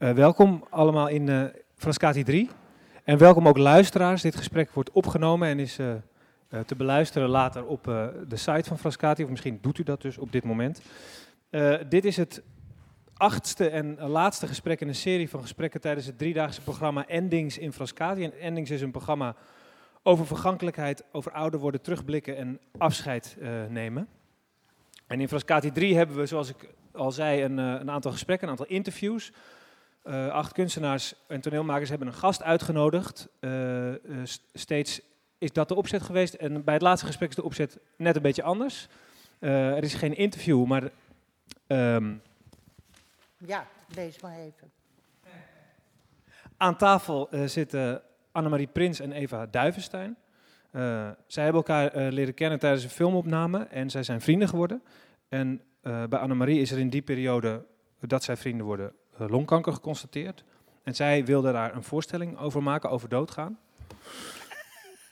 Uh, welkom allemaal in uh, Frascati 3. En welkom ook luisteraars. Dit gesprek wordt opgenomen en is uh, te beluisteren later op de site van Frascati. Of misschien doet u dat dus op dit moment. dit is het achtste en laatste gesprek in een serie van gesprekken tijdens het driedaagse programma Endings in Frascati. En Endings is een programma over vergankelijkheid, over ouder worden, terugblikken en afscheid nemen. En in Frascati 3 hebben we, zoals ik al zei, een, een aantal gesprekken, een aantal interviews uh, acht kunstenaars en toneelmakers hebben een gast uitgenodigd. Uh, steeds is dat de opzet geweest. En bij het laatste gesprek is de opzet net een beetje anders. er is geen interview, maar. Um, ja, lees maar even. Aan tafel zitten Annemarie Prins en Eva Duivenstein. zij hebben elkaar leren kennen tijdens een filmopname en zij zijn vrienden geworden. En bij Annemarie is er in die periode dat zij vrienden worden eh, longkanker geconstateerd. En zij wilde daar een voorstelling over maken, over doodgaan.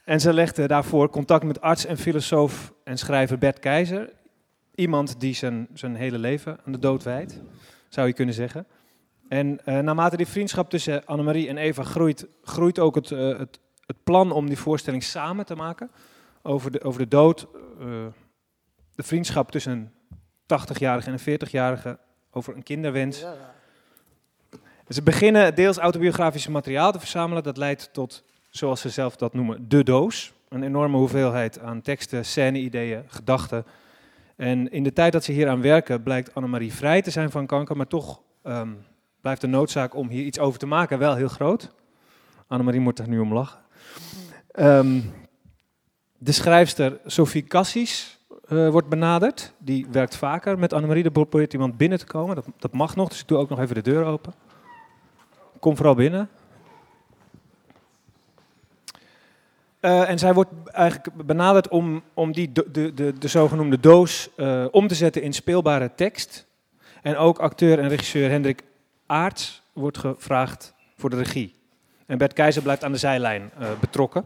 En ze legde daarvoor contact met arts en filosoof en schrijver Bert Keizer. Iemand die zijn, zijn hele leven aan de dood wijdt, zou je kunnen zeggen. En uh, naarmate die vriendschap tussen Annemarie en Eva groeit, groeit ook het, uh, het, het, plan om die voorstelling samen te maken. Over de, over de dood, de vriendschap tussen een 80-jarige en een 40-jarige, over een kinderwens. Ja. Ze beginnen deels autobiografisch materiaal te verzamelen. Dat leidt tot, zoals ze zelf dat noemen, de doos. Een enorme hoeveelheid aan teksten, scène-ideeën, gedachten. En in de tijd dat ze hier aan werken, blijkt Annemarie vrij te zijn van kanker, maar toch um, blijft de noodzaak om hier iets over te maken wel heel groot. Annemarie moet er nu om lachen. Um, de schrijfster Sophie Cassis uh, wordt benaderd. Die werkt vaker met Annemarie. Er probeert iemand binnen te komen. Dat, dat mag nog, dus ik doe ook nog even de deur open. Kom vooral binnen. Uh, en zij wordt eigenlijk benaderd om, om die de, de, de, de zogenoemde doos uh, om te zetten in speelbare tekst. En ook acteur en regisseur Hendrik Aarts wordt gevraagd voor de regie. En Bert Keizer blijft aan de zijlijn uh, betrokken.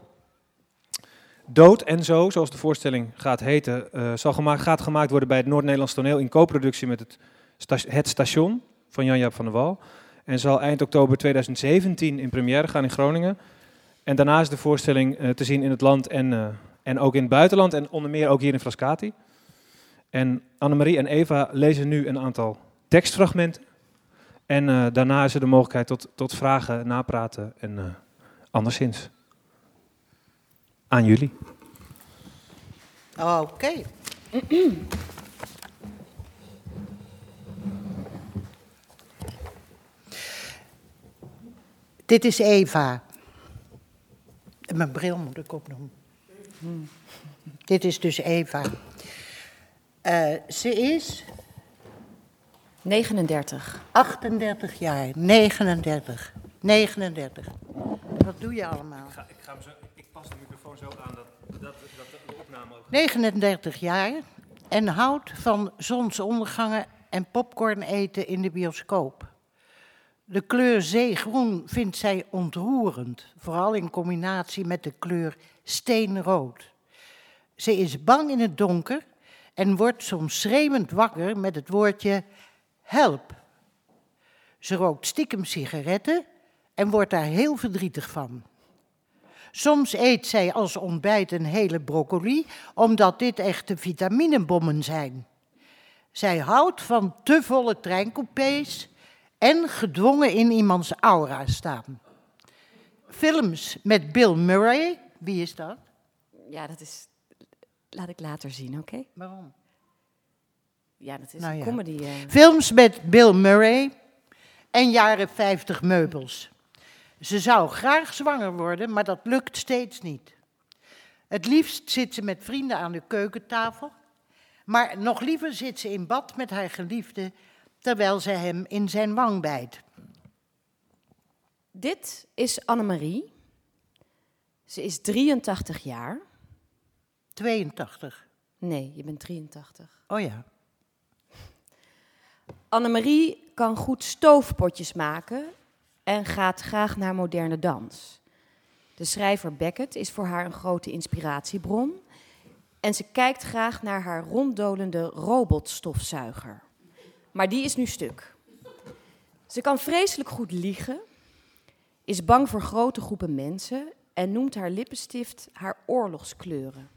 Dood en zo, zoals de voorstelling gaat heten, zal gemaakt, gaat gemaakt worden bij het Noord-Nederlands Toneel in co-productie met het, het Station van Jan-Jaap van der Wal. En zal eind oktober 2017 in première gaan in Groningen. En daarna is de voorstelling uh, te zien in het land en, uh, en ook in het buitenland. En onder meer ook hier in Frascati. En Annemarie en Eva lezen nu een aantal tekstfragmenten. En uh, daarna is er de mogelijkheid tot, tot vragen, napraten en anderszins. Aan jullie. Oké. Dit is Eva. Mijn bril moet ik opdoen. Hmm. Dit is dus Eva. Uh, ze is. 39. 38 jaar. 39. 39. Wat doe je allemaal? Ik, ga, ik, ga zo, ik pas de microfoon zo aan dat, dat, dat de opname ook. 39 jaar en houdt van zonsondergangen en popcorn eten in de bioscoop. De kleur zeegroen vindt zij ontroerend, vooral in combinatie met de kleur steenrood. Ze is bang in het donker en wordt soms schreeuwend wakker met het woordje help. Ze rookt stiekem sigaretten en wordt daar heel verdrietig van. Soms eet zij als ontbijt een hele broccoli, omdat dit echte vitaminebommen zijn. Zij houdt van te volle treincoupés en gedwongen in iemands aura staan. Films met Bill Murray, wie is dat? Ja, dat is. Laat ik later zien, oké? Waarom? Ja, dat is nou een comedy. Uh... Films met Bill Murray en jaren 50 meubels. Ze zou graag zwanger worden, maar dat lukt steeds niet. Het liefst zit ze met vrienden aan de keukentafel, maar nog liever zit ze in bad met haar geliefde terwijl ze hem in zijn wang bijt. Dit is Annemarie. Ze is 83 jaar. 82. Nee, je bent 83. Oh ja. Annemarie kan goed stoofpotjes maken en gaat graag naar moderne dans. De schrijver Beckett is voor haar een grote inspiratiebron. En ze kijkt graag naar haar ronddolende robotstofzuiger maar die is nu stuk. Ze kan vreselijk goed liegen, is bang voor grote groepen mensen en noemt haar lippenstift haar oorlogskleuren.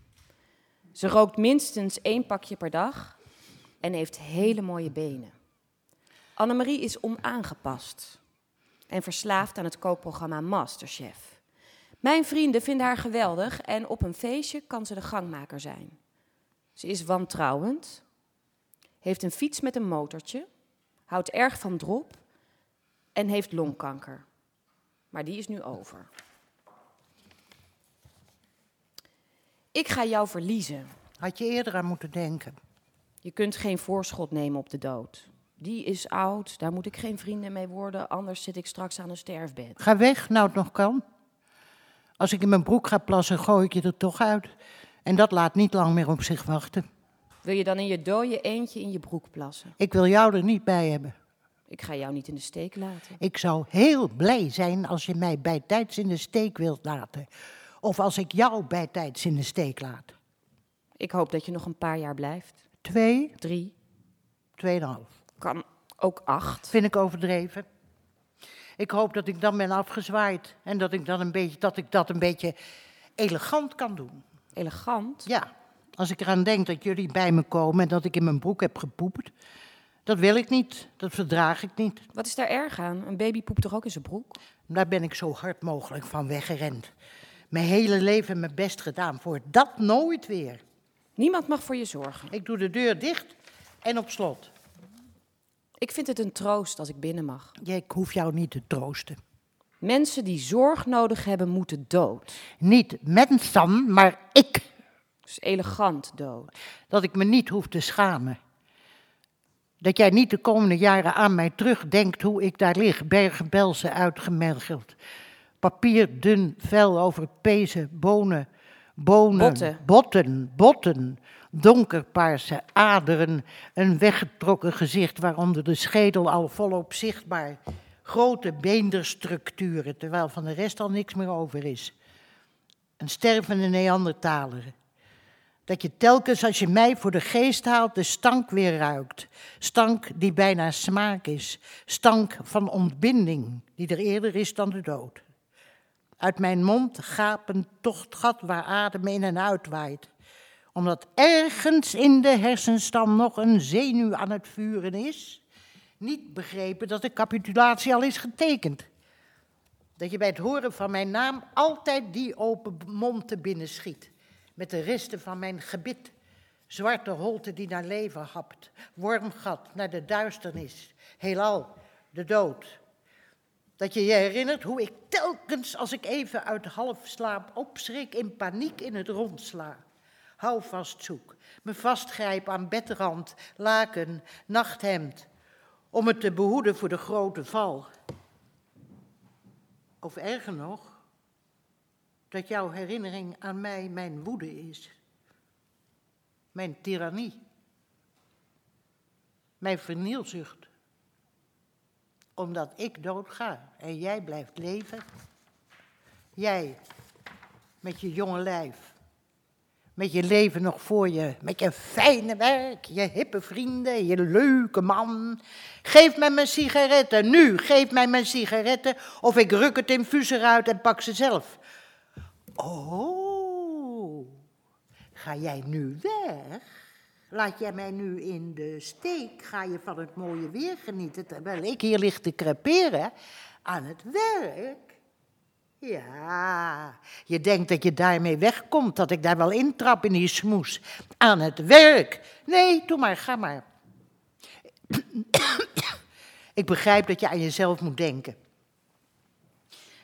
Ze rookt minstens één pakje per dag en heeft hele mooie benen. Annemarie is onaangepast en verslaafd aan het kookprogramma Masterchef. Mijn vrienden vinden haar geweldig en op een feestje kan ze de gangmaker zijn. Ze is wantrouwend, heeft een fiets met een motortje, houdt erg van drop en heeft longkanker. Maar die is nu over. Ik ga jou verliezen. Had je eerder aan moeten denken. Je kunt geen voorschot nemen op de dood. Die is oud, daar moet ik geen vrienden mee worden, anders zit ik straks aan een sterfbed. Ga weg, nou het nog kan. Als ik in mijn broek ga plassen, gooi ik je er toch uit. En dat laat niet lang meer op zich wachten. Wil je dan in je dode eentje in je broek plassen? Ik wil jou er niet bij hebben. Ik ga jou niet in de steek laten. Ik zou heel blij zijn als je mij bijtijds in de steek wilt laten. Of als ik jou bijtijds in de steek laat. Ik hoop dat je nog een paar jaar blijft. Twee, Drie, tweeënhalf. kan ook acht. Vind ik overdreven. Ik hoop dat ik dan ben afgezwaaid. En dat ik, dan een beetje, dat ik dat een beetje elegant kan doen. Elegant. Ja, als ik eraan denk dat jullie bij me komen en dat ik in mijn broek heb gepoept. Dat wil ik niet, dat verdraag ik niet. Wat is daar erg aan? Een baby poept toch ook in zijn broek? Daar ben ik zo hard mogelijk van weggerend. Mijn hele leven mijn best gedaan voor dat nooit weer. Niemand mag voor je zorgen. Ik doe de deur dicht en op slot. Ik vind het een troost als ik binnen mag. Ja, ik hoef jou niet te troosten. Mensen die zorg nodig hebben, moeten dood. Niet mensen, maar ik. Dus elegant dood. Dat ik me niet hoef te schamen. Dat jij niet de komende jaren aan mij terugdenkt hoe ik daar lig, bergen-belsen uitgemergeld. Papier dun, vel over pezen, bonen, bonen, Botten. botten, botten, donkerpaarse aderen, een weggetrokken gezicht waaronder de schedel al volop zichtbaar, grote beenderstructuren, terwijl van de rest al niks meer over is. Een stervende Neandertaler. Dat je telkens als je mij voor de geest haalt de stank weer ruikt. Stank die bijna smaak is. Stank van ontbinding die er eerder is dan de dood. Uit mijn mond gapend tochtgat waar adem in en uit waait. Omdat ergens in de hersenstam nog een zenuw aan het vuren is. Niet begrepen dat de capitulatie al is getekend. Dat je bij het horen van mijn naam altijd die open mond te binnen schiet. Met de resten van mijn gebit. Zwarte holte die naar leven hapt. Wormgat naar de duisternis. Heelal, de dood. Dat je je herinnert hoe ik telkens als ik even uit halfslaap opschrik in paniek in het rond sla. Hou vast zoek, me vastgrijp aan bedrand, laken, nachthemd, om het te behoeden voor de grote val. Of erger nog, dat jouw herinnering aan mij mijn woede is. Mijn tirannie. Mijn vernielzucht. Omdat ik doodga en jij blijft leven. Jij, met je jonge lijf. Met je leven nog voor je, met je fijne werk, je hippe vrienden, je leuke man. Geef mij mijn sigaretten, nu, geef mij mijn sigaretten, of ik ruk het infuus eruit en pak ze zelf. Oh, ga jij nu weg? Laat jij mij nu in de steek? Ga je van het mooie weer genieten terwijl ik hier lig te creperen aan het werk? Ja, je denkt dat je daarmee wegkomt, dat ik daar wel intrap in die smoes. Aan het werk. Nee, doe maar, ga maar. ik begrijp dat je aan jezelf moet denken.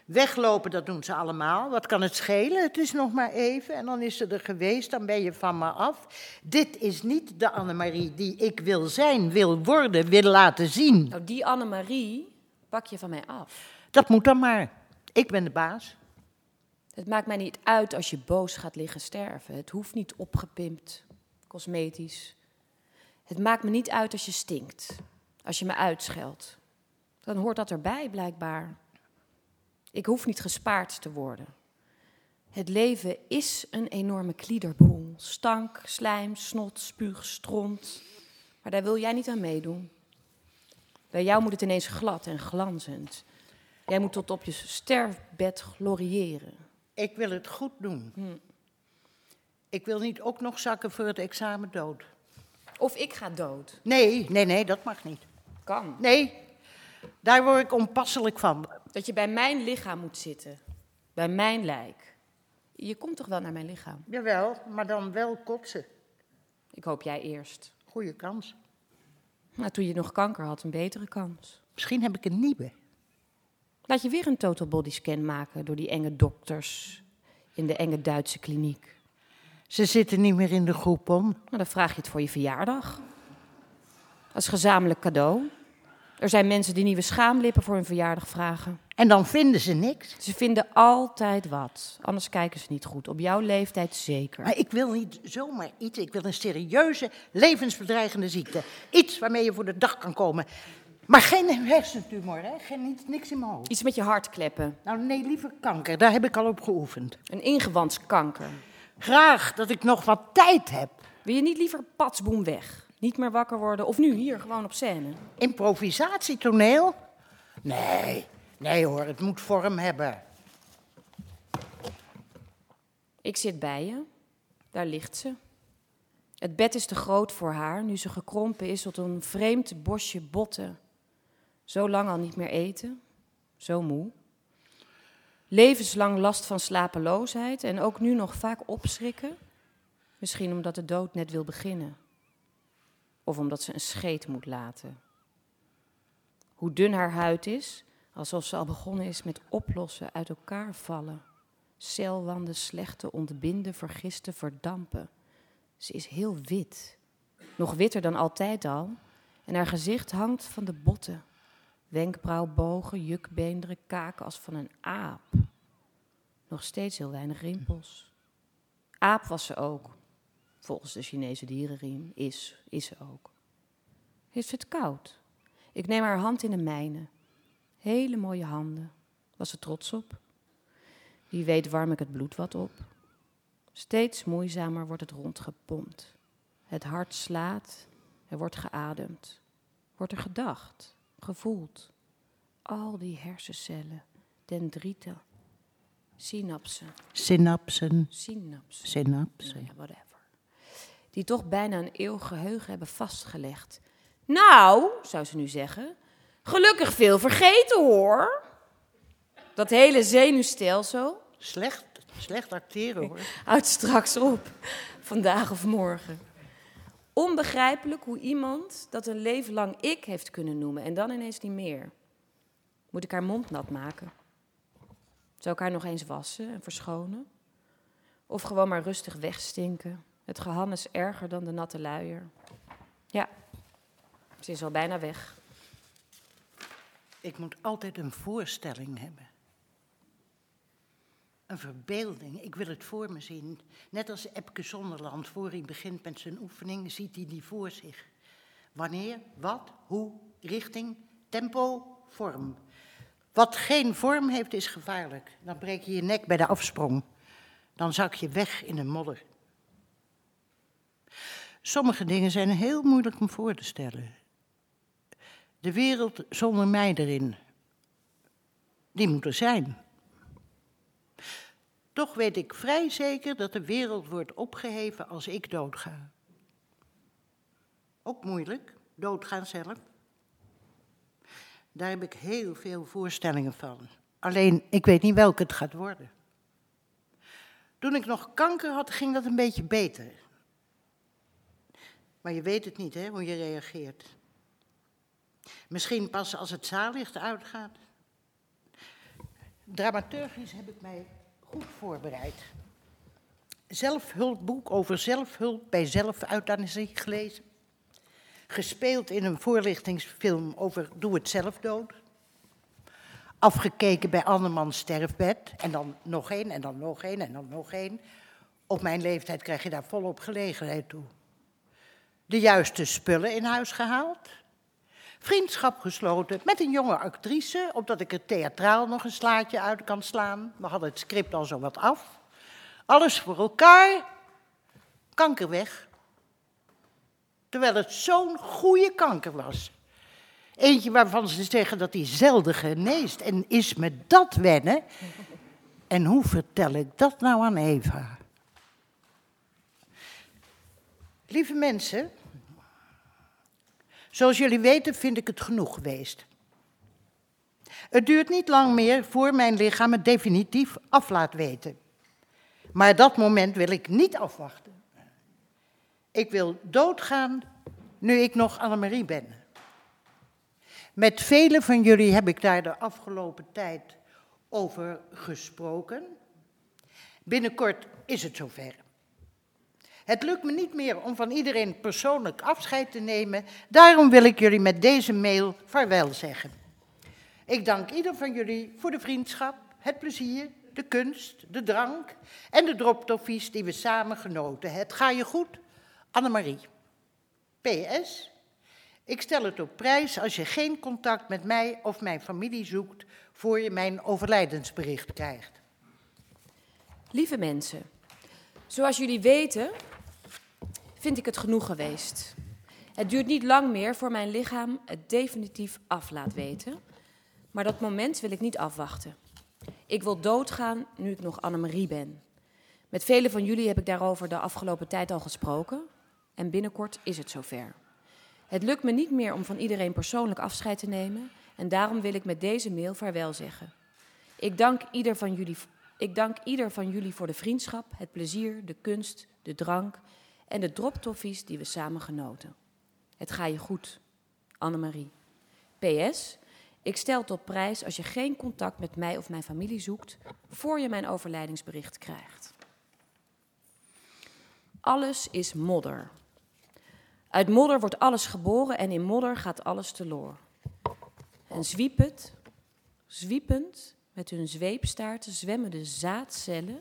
Weglopen, dat doen ze allemaal. Wat kan het schelen? Het is nog maar even en dan is ze er geweest, dan ben je van me af. Dit is niet de Annemarie die ik wil zijn, wil worden, wil laten zien. Nou, die Annemarie pak je van mij af. Dat moet dan maar. Ik ben de baas. Het maakt mij niet uit als je boos gaat liggen sterven. Het hoeft niet opgepimpt, cosmetisch. Het maakt me niet uit als je stinkt, als je me uitscheldt. Dan hoort dat erbij, blijkbaar. Ik hoef niet gespaard te worden. Het leven is een enorme kliederboel. Stank, slijm, snot, spuug, stront. Maar daar wil jij niet aan meedoen. Bij jou moet het ineens glad en glanzend. Jij moet tot op je sterfbed gloriëren. Ik wil het goed doen. Hm. Ik wil niet ook nog zakken voor het examen dood. Of ik ga dood. Nee, nee, nee, dat mag niet. Kan. Nee, daar word ik onpasselijk van. Dat je bij mijn lichaam moet zitten. Bij mijn lijk. Je komt toch wel naar mijn lichaam? Jawel, maar dan wel kotsen. Ik hoop jij eerst. Goeie kans. Nou, toen je nog kanker had, een betere kans. Misschien heb ik een nieuwe. Laat je weer een total body scan maken door die enge dokters in de enge Duitse kliniek. Ze zitten niet meer in de groep om. Nou, dan vraag je het voor je verjaardag. Als gezamenlijk cadeau. Er zijn mensen die nieuwe schaamlippen voor hun verjaardag vragen. En dan vinden ze niks. Ze vinden altijd wat. Anders kijken ze niet goed. Op jouw leeftijd zeker. Maar ik wil niet zomaar iets. Ik wil een serieuze, levensbedreigende ziekte. Iets waarmee je voor de dag kan komen. Maar geen hersentumor, hè? Geen, niets, niks in mijn hoofd. Iets met je hart kleppen. Nou, nee, liever kanker. Daar heb ik al op geoefend. Een ingewandskanker. Graag dat ik nog wat tijd heb. Wil je niet liever patsboom weg? Niet meer wakker worden? Of nu, hier, gewoon op scène? Improvisatietoneel? Nee, nee hoor, het moet vorm hebben. Ik zit bij je. Daar ligt ze. Het bed is te groot voor haar, nu ze gekrompen is tot een vreemd bosje botten. Zo lang al niet meer eten, zo moe. Levenslang last van slapeloosheid en ook nu nog vaak opschrikken. Misschien omdat de dood net wil beginnen. Of omdat ze een scheet moet laten. Hoe dun haar huid is, alsof ze al begonnen is met oplossen, uit elkaar vallen. Celwanden slechte, ontbinden, vergisten, verdampen. Ze is heel wit. Nog witter dan altijd al. En haar gezicht hangt van de botten. Wenkbrauwbogen, jukbeenderen, kaken als van een aap. Nog steeds heel weinig rimpels. Aap was ze ook. Volgens de Chinese dierenriem is, is ze ook. Heeft ze het koud? Ik neem haar hand in de mijne. Hele mooie handen. Was ze trots op? Wie weet warm ik het bloed wat op. Steeds moeizamer wordt het rondgepompt. Het hart slaat, er wordt geademd. Wordt er gedacht, gevoeld. Al die hersencellen, dendrieten, synapsen, Synapsen, synapsen, synapsen. nou ja, whatever. Die toch bijna een eeuw geheugen hebben vastgelegd. Nou, zou ze nu zeggen, gelukkig veel vergeten hoor. Dat hele zenuwstelsel Slecht, slecht acteren hoor. houdt straks op, vandaag of morgen. Onbegrijpelijk hoe iemand dat een leven lang ik heeft kunnen noemen en dan ineens niet meer. Moet ik haar mond nat maken? Zou ik haar nog eens wassen en verschonen? Of gewoon maar rustig wegstinken? Het gehan is erger dan de natte luier. Ja, ze is al bijna weg. Ik moet altijd een voorstelling hebben. Een verbeelding. Ik wil het voor me zien. Net als Epke Zonderland, voor hij begint met zijn oefening, ziet hij die voor zich. Wanneer, wat, hoe, richting, tempo, vorm. Wat geen vorm heeft, is gevaarlijk. Dan breek je je nek bij de afsprong. Dan zak je weg in de modder. Sommige dingen zijn heel moeilijk om voor te stellen. De wereld zonder mij erin, die moet er zijn. Toch weet ik vrij zeker dat de wereld wordt opgeheven als ik doodga. Ook moeilijk, doodgaan zelf. Daar heb ik heel veel voorstellingen van. Alleen, ik weet niet welke het gaat worden. Toen ik nog kanker had, ging dat een beetje beter. Maar je weet het niet, hè, hoe je reageert. Misschien pas als het zaallicht uitgaat. Dramaturgisch heb ik mij goed voorbereid. Zelfhulpboek over zelfhulp bij zelfuithanasie gelezen. Gespeeld in een voorlichtingsfilm over Doe het zelf dood. Afgekeken bij Annemans sterfbed. En dan nog één, en dan nog één, en dan nog één. Op mijn leeftijd krijg je daar volop gelegenheid toe. De juiste spullen in huis gehaald. Vriendschap gesloten met een jonge actrice, opdat ik er theatraal nog een slaatje uit kan slaan. We hadden het script al zo wat af. Alles voor elkaar. Kanker weg. Terwijl het zo'n goede kanker was. Eentje waarvan ze zeggen dat hij zelden geneest. En is me dat wennen? En hoe vertel ik dat nou aan Eva? Lieve mensen, zoals jullie weten vind ik het genoeg geweest. Het duurt niet lang meer voor mijn lichaam het definitief af laat weten. Maar dat moment wil ik niet afwachten. Ik wil doodgaan nu ik nog Annemarie ben. Met velen van jullie heb ik daar de afgelopen tijd over gesproken. Binnenkort is het zover. Het lukt me niet meer om van iedereen persoonlijk afscheid te nemen. Daarom wil ik jullie met deze mail vaarwel zeggen. Ik dank ieder van jullie voor de vriendschap, het plezier, de kunst, de drank en de droptoffies die we samen genoten. Het ga je goed, Annemarie. PS. Ik stel het op prijs als je geen contact met mij of mijn familie zoekt voor je mijn overlijdensbericht krijgt. Lieve mensen, zoals jullie weten, vind ik het genoeg geweest. Het duurt niet lang meer voor mijn lichaam het definitief af laat weten. Maar dat moment wil ik niet afwachten. Ik wil doodgaan nu ik nog Annemarie ben. Met velen van jullie heb ik daarover de afgelopen tijd al gesproken. En binnenkort is het zover. Het lukt me niet meer om van iedereen persoonlijk afscheid te nemen. En daarom wil ik met deze mail vaarwel zeggen. Ik dank ieder van jullie, ik dank ieder van jullie voor de vriendschap, het plezier, de kunst, de drank en de droptoffies die we samen genoten. Het ga je goed, Annemarie. PS, ik stel het op prijs als je geen contact met mij of mijn familie zoekt voor je mijn overlijdingsbericht krijgt. Alles is modder. Uit modder wordt alles geboren en in modder gaat alles teloor. En zwiepend, zwiepend met hun zweepstaarten zwemmen de zaadcellen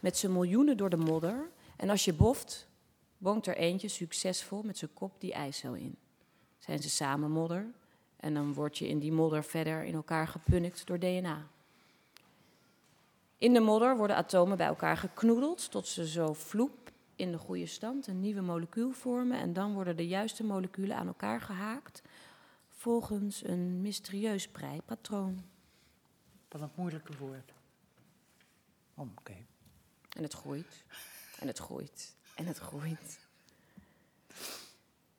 met z'n miljoenen door de modder. En als je boft, woont er eentje succesvol met zijn kop die eicel in. Zijn ze samen modder en dan word je in die modder verder in elkaar gepunnikt door DNA. In de modder worden atomen bij elkaar geknoedeld tot ze zo vloep in de goede stand een nieuwe molecuul vormen. En dan worden de juiste moleculen aan elkaar gehaakt volgens een mysterieus preipatroon. Wat een moeilijke woord. Oh, Oké. En het groeit. En het groeit. En het groeit.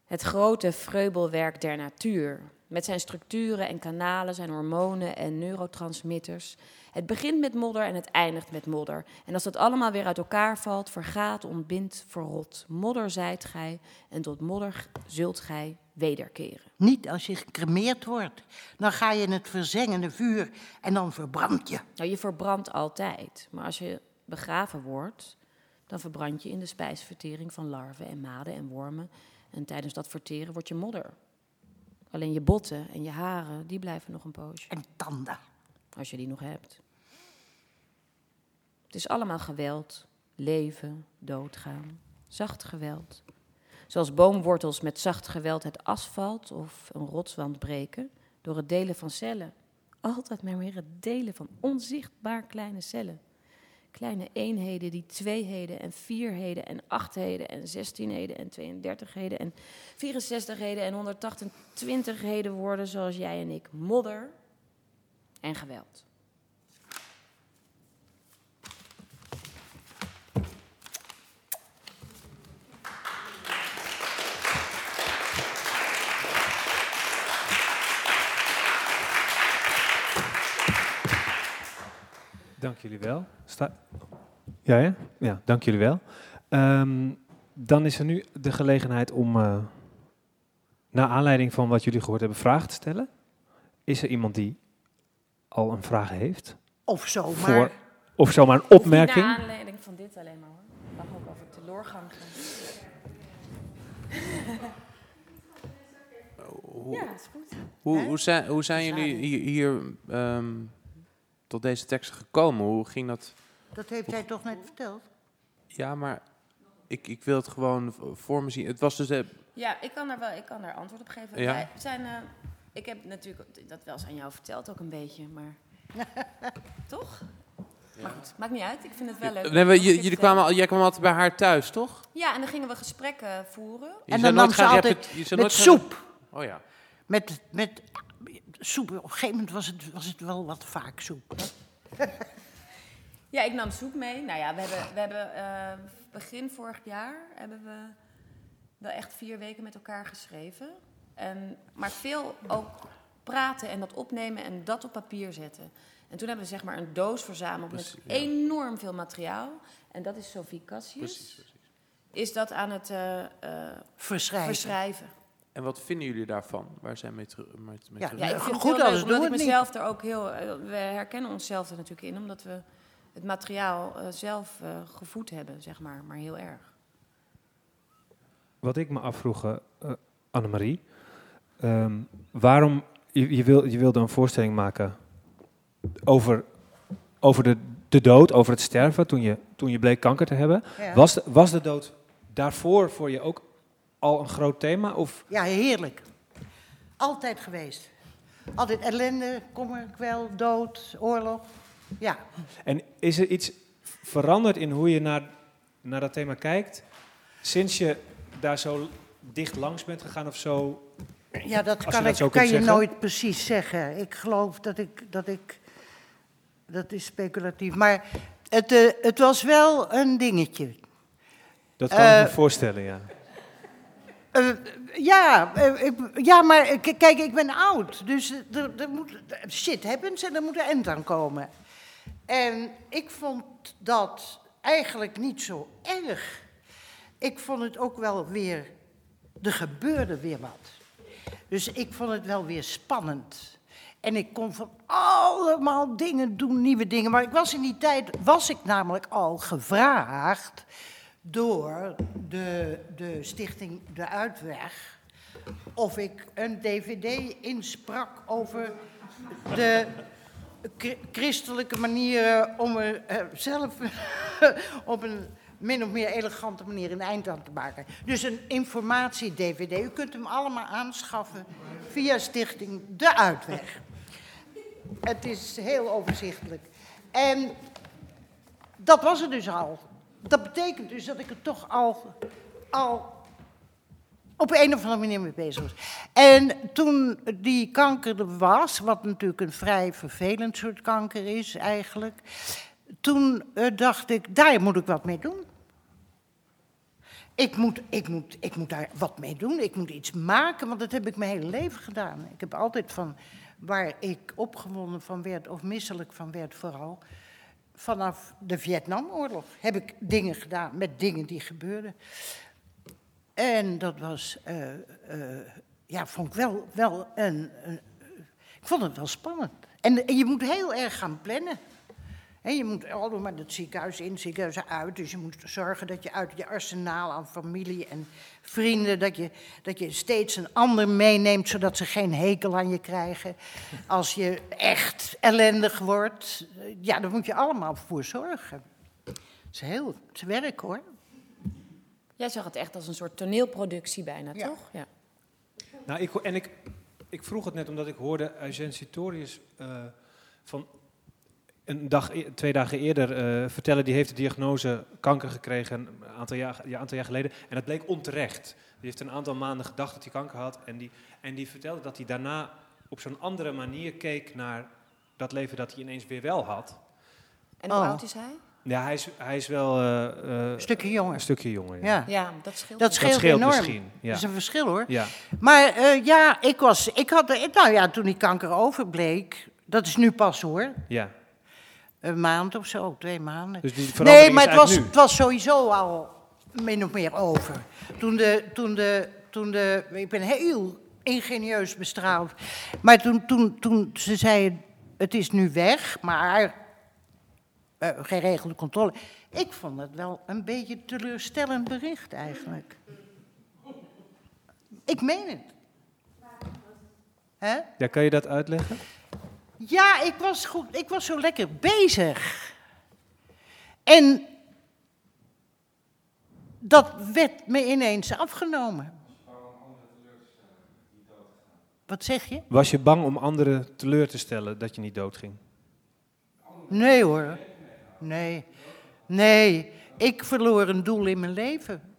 Het grote vreubelwerk der natuur. Met zijn structuren en kanalen, zijn hormonen en neurotransmitters. Het begint met modder en het eindigt met modder. En als dat allemaal weer uit elkaar valt, vergaat, ontbindt, verrot. Modder zijt gij en tot modder zult gij wederkeren. Niet als je gecremeerd wordt. Dan ga je in het verzengende vuur en dan verbrand je. Nou, je verbrandt altijd. Maar als je begraven wordt, dan verbrand je in de spijsvertering van larven en maden en wormen. En tijdens dat verteren word je modder. Alleen je botten en je haren, die blijven nog een poosje. En tanden. Als je die nog hebt. Het is allemaal geweld. Leven, doodgaan. Zacht geweld. Zoals boomwortels met zacht geweld het asfalt of een rotswand breken. Door het delen van cellen. Altijd maar weer het delen van onzichtbaar kleine cellen. Kleine eenheden die tweeheden en vierheden en achtheden en zestienheden en 32heden en 64heden en 128heden worden zoals jij en ik. Modder en geweld. Jullie wel. Sta ja, ja? Ja, dank jullie wel. Ehm, dan is er nu de gelegenheid om, uh, naar aanleiding van wat jullie gehoord hebben, vragen te stellen. Is er iemand die al een vraag heeft? Of zomaar. Voor, of zomaar een opmerking? Naar aanleiding van dit alleen maar hoor. Ik mag ook over teleurgang gaan. Hoe, Ja, is goed. hoe, hoe zijn, hoe zijn jullie hier, hier ehm, tot deze teksten gekomen? Hoe ging dat? Dat heeft hij toch net verteld? Ja, maar ik, ik wil het gewoon voor me zien. Het was dus... eh, Ja, ik kan daar wel ik kan daar antwoord op geven. Ja? Wij zijn, eh, ik heb natuurlijk dat wel eens aan jou verteld ook een beetje, maar... Toch? Maar goed, maakt niet uit. Ik vind het wel leuk. nee, we- jullie kwamen, al- jij kwam altijd bij haar thuis, toch? Ja, en dan gingen we gesprekken voeren. Je En dan nam ze altijd zei Met gaan- soep. Oh ja. Met, met soep. Op een gegeven moment was het, was het wel wat vaak soep. Ja, ik nam soep mee. Nou ja, we hebben, we hebben eh, begin vorig jaar hebben we wel echt vier weken met elkaar geschreven. En, maar veel ook praten en dat opnemen en dat op papier zetten. En toen hebben we zeg maar een doos verzameld Precies, met ja. enorm veel materiaal. En dat is Sophie Cassius. Precies, precies. Is dat aan het eh, eh, Verschrijven. verschrijven. En wat vinden jullie daarvan? Waar zijn mee, teru- mee, mee Ja, terug? Ja, ik vind Goed, het heel anders leuk, omdat ik mezelf er ook heel... eh, We herkennen onszelf er natuurlijk in, omdat we het materiaal eh, zelf eh, gevoed hebben, zeg maar. Maar heel erg. Wat ik me afvroeg, eh eh, Annemarie, ehm, waarom je, je, wil, je wilde een voorstelling maken over, over de, de dood, over het sterven toen je, toen je bleek kanker te hebben. Ja. Was, de, was de dood daarvoor voor je ook al een groot thema? Of Ja, heerlijk. Altijd geweest. Altijd ellende, kommer, kwel, dood, oorlog. Ja. En is er iets veranderd in hoe je naar, naar dat thema kijkt? Sinds je daar zo dicht langs bent gegaan of zo? Ja, dat je kan, dat ik, kan je nooit precies zeggen. Ik geloof dat ik, dat ik, dat is speculatief. Maar het, eh, het was wel een dingetje. Dat kan ik me Eh, voorstellen, ja. Eh, ja, eh, ik, ja, maar kijk, ik ben oud. Dus er, er moet, shit happens en er moet een eind aan komen. En ik vond dat eigenlijk niet zo erg. Ik vond het ook wel weer, er gebeurde weer wat. Dus ik vond het wel weer spannend. En ik kon van allemaal dingen doen, nieuwe dingen. Maar ik was in die tijd, was ik namelijk al gevraagd door de, de stichting De Uitweg... of ik een dvd insprak over de chr- christelijke manieren... om er eh, zelf op een min of meer elegante manier een eind aan te maken. Dus een informatie-dvd. U kunt hem allemaal aanschaffen via stichting De Uitweg. Het is heel overzichtelijk. En dat was het dus al. Dat betekent dus dat ik er toch al, al op een of andere manier mee bezig was. En toen die kanker er was, wat natuurlijk een vrij vervelend soort kanker is eigenlijk, toen eh, dacht ik, daar moet ik wat mee doen. Ik moet, ik, moet, ik moet daar wat mee doen. Ik moet iets maken, want dat heb ik mijn hele leven gedaan. Ik heb altijd van waar ik opgewonden van werd, of misselijk van werd vooral, vanaf de Vietnamoorlog heb ik dingen gedaan met dingen die gebeurden. En dat was, eh, eh, ja, vond ik wel, wel een, een- ik vond het wel spannend. En, en je moet heel erg gaan plannen. En je moet oh, maar het ziekenhuis in, het ziekenhuis uit. Dus je moet zorgen dat je uit je arsenaal aan familie en vrienden... dat je, dat je steeds een ander meeneemt, zodat ze geen hekel aan je krijgen. Als je echt ellendig wordt, eh, ja, daar moet je allemaal voor zorgen. Het is heel, het is werk hoor. Jij zag het echt als een soort toneelproductie bijna, Ja. toch? Ja. Nou, ik, en ik, ik vroeg het net omdat ik hoorde Eugène Sitorius eh, van een dag, e- twee dagen eerder eh, vertellen. Die heeft de diagnose kanker gekregen een aantal jaar, ja, aantal jaar geleden. En dat bleek onterecht. Die heeft een aantal maanden gedacht dat hij kanker had. En die, en die vertelde dat hij daarna op zo'n andere manier keek naar dat leven dat hij ineens weer wel had. En hoe Oh. oud is hij? Ja, hij is, hij is wel eh, eh, Een stukje een jonger. stukje jonger. Ja. Ja, Ja, dat scheelt. dat scheelt, dat scheelt enorm. misschien. Dat is een verschil hoor. Ja. Maar eh, ja, ik was, ik had, nou ja, toen die kanker overbleek, dat is nu pas hoor, ja. Een maand of zo, twee maanden. Dus die verandering Nee, is maar het was, het was sowieso al min of meer over. Toen de, toen de, toen de, ik ben heel ingenieus bestraald. Maar toen, toen, toen ze zeiden, het is nu weg, maar eh, geregelde controle. Ik vond het wel een beetje een teleurstellend bericht eigenlijk. Ik meen het. Hè? Ja, kan je dat uitleggen? Ja, ik was, goed, ik was zo lekker bezig. En dat werd me ineens afgenomen. Wat zeg je? Was je bang om anderen teleur te stellen dat je niet doodging? Nee hoor. Nee. Nee. Ik verloor een doel in mijn leven.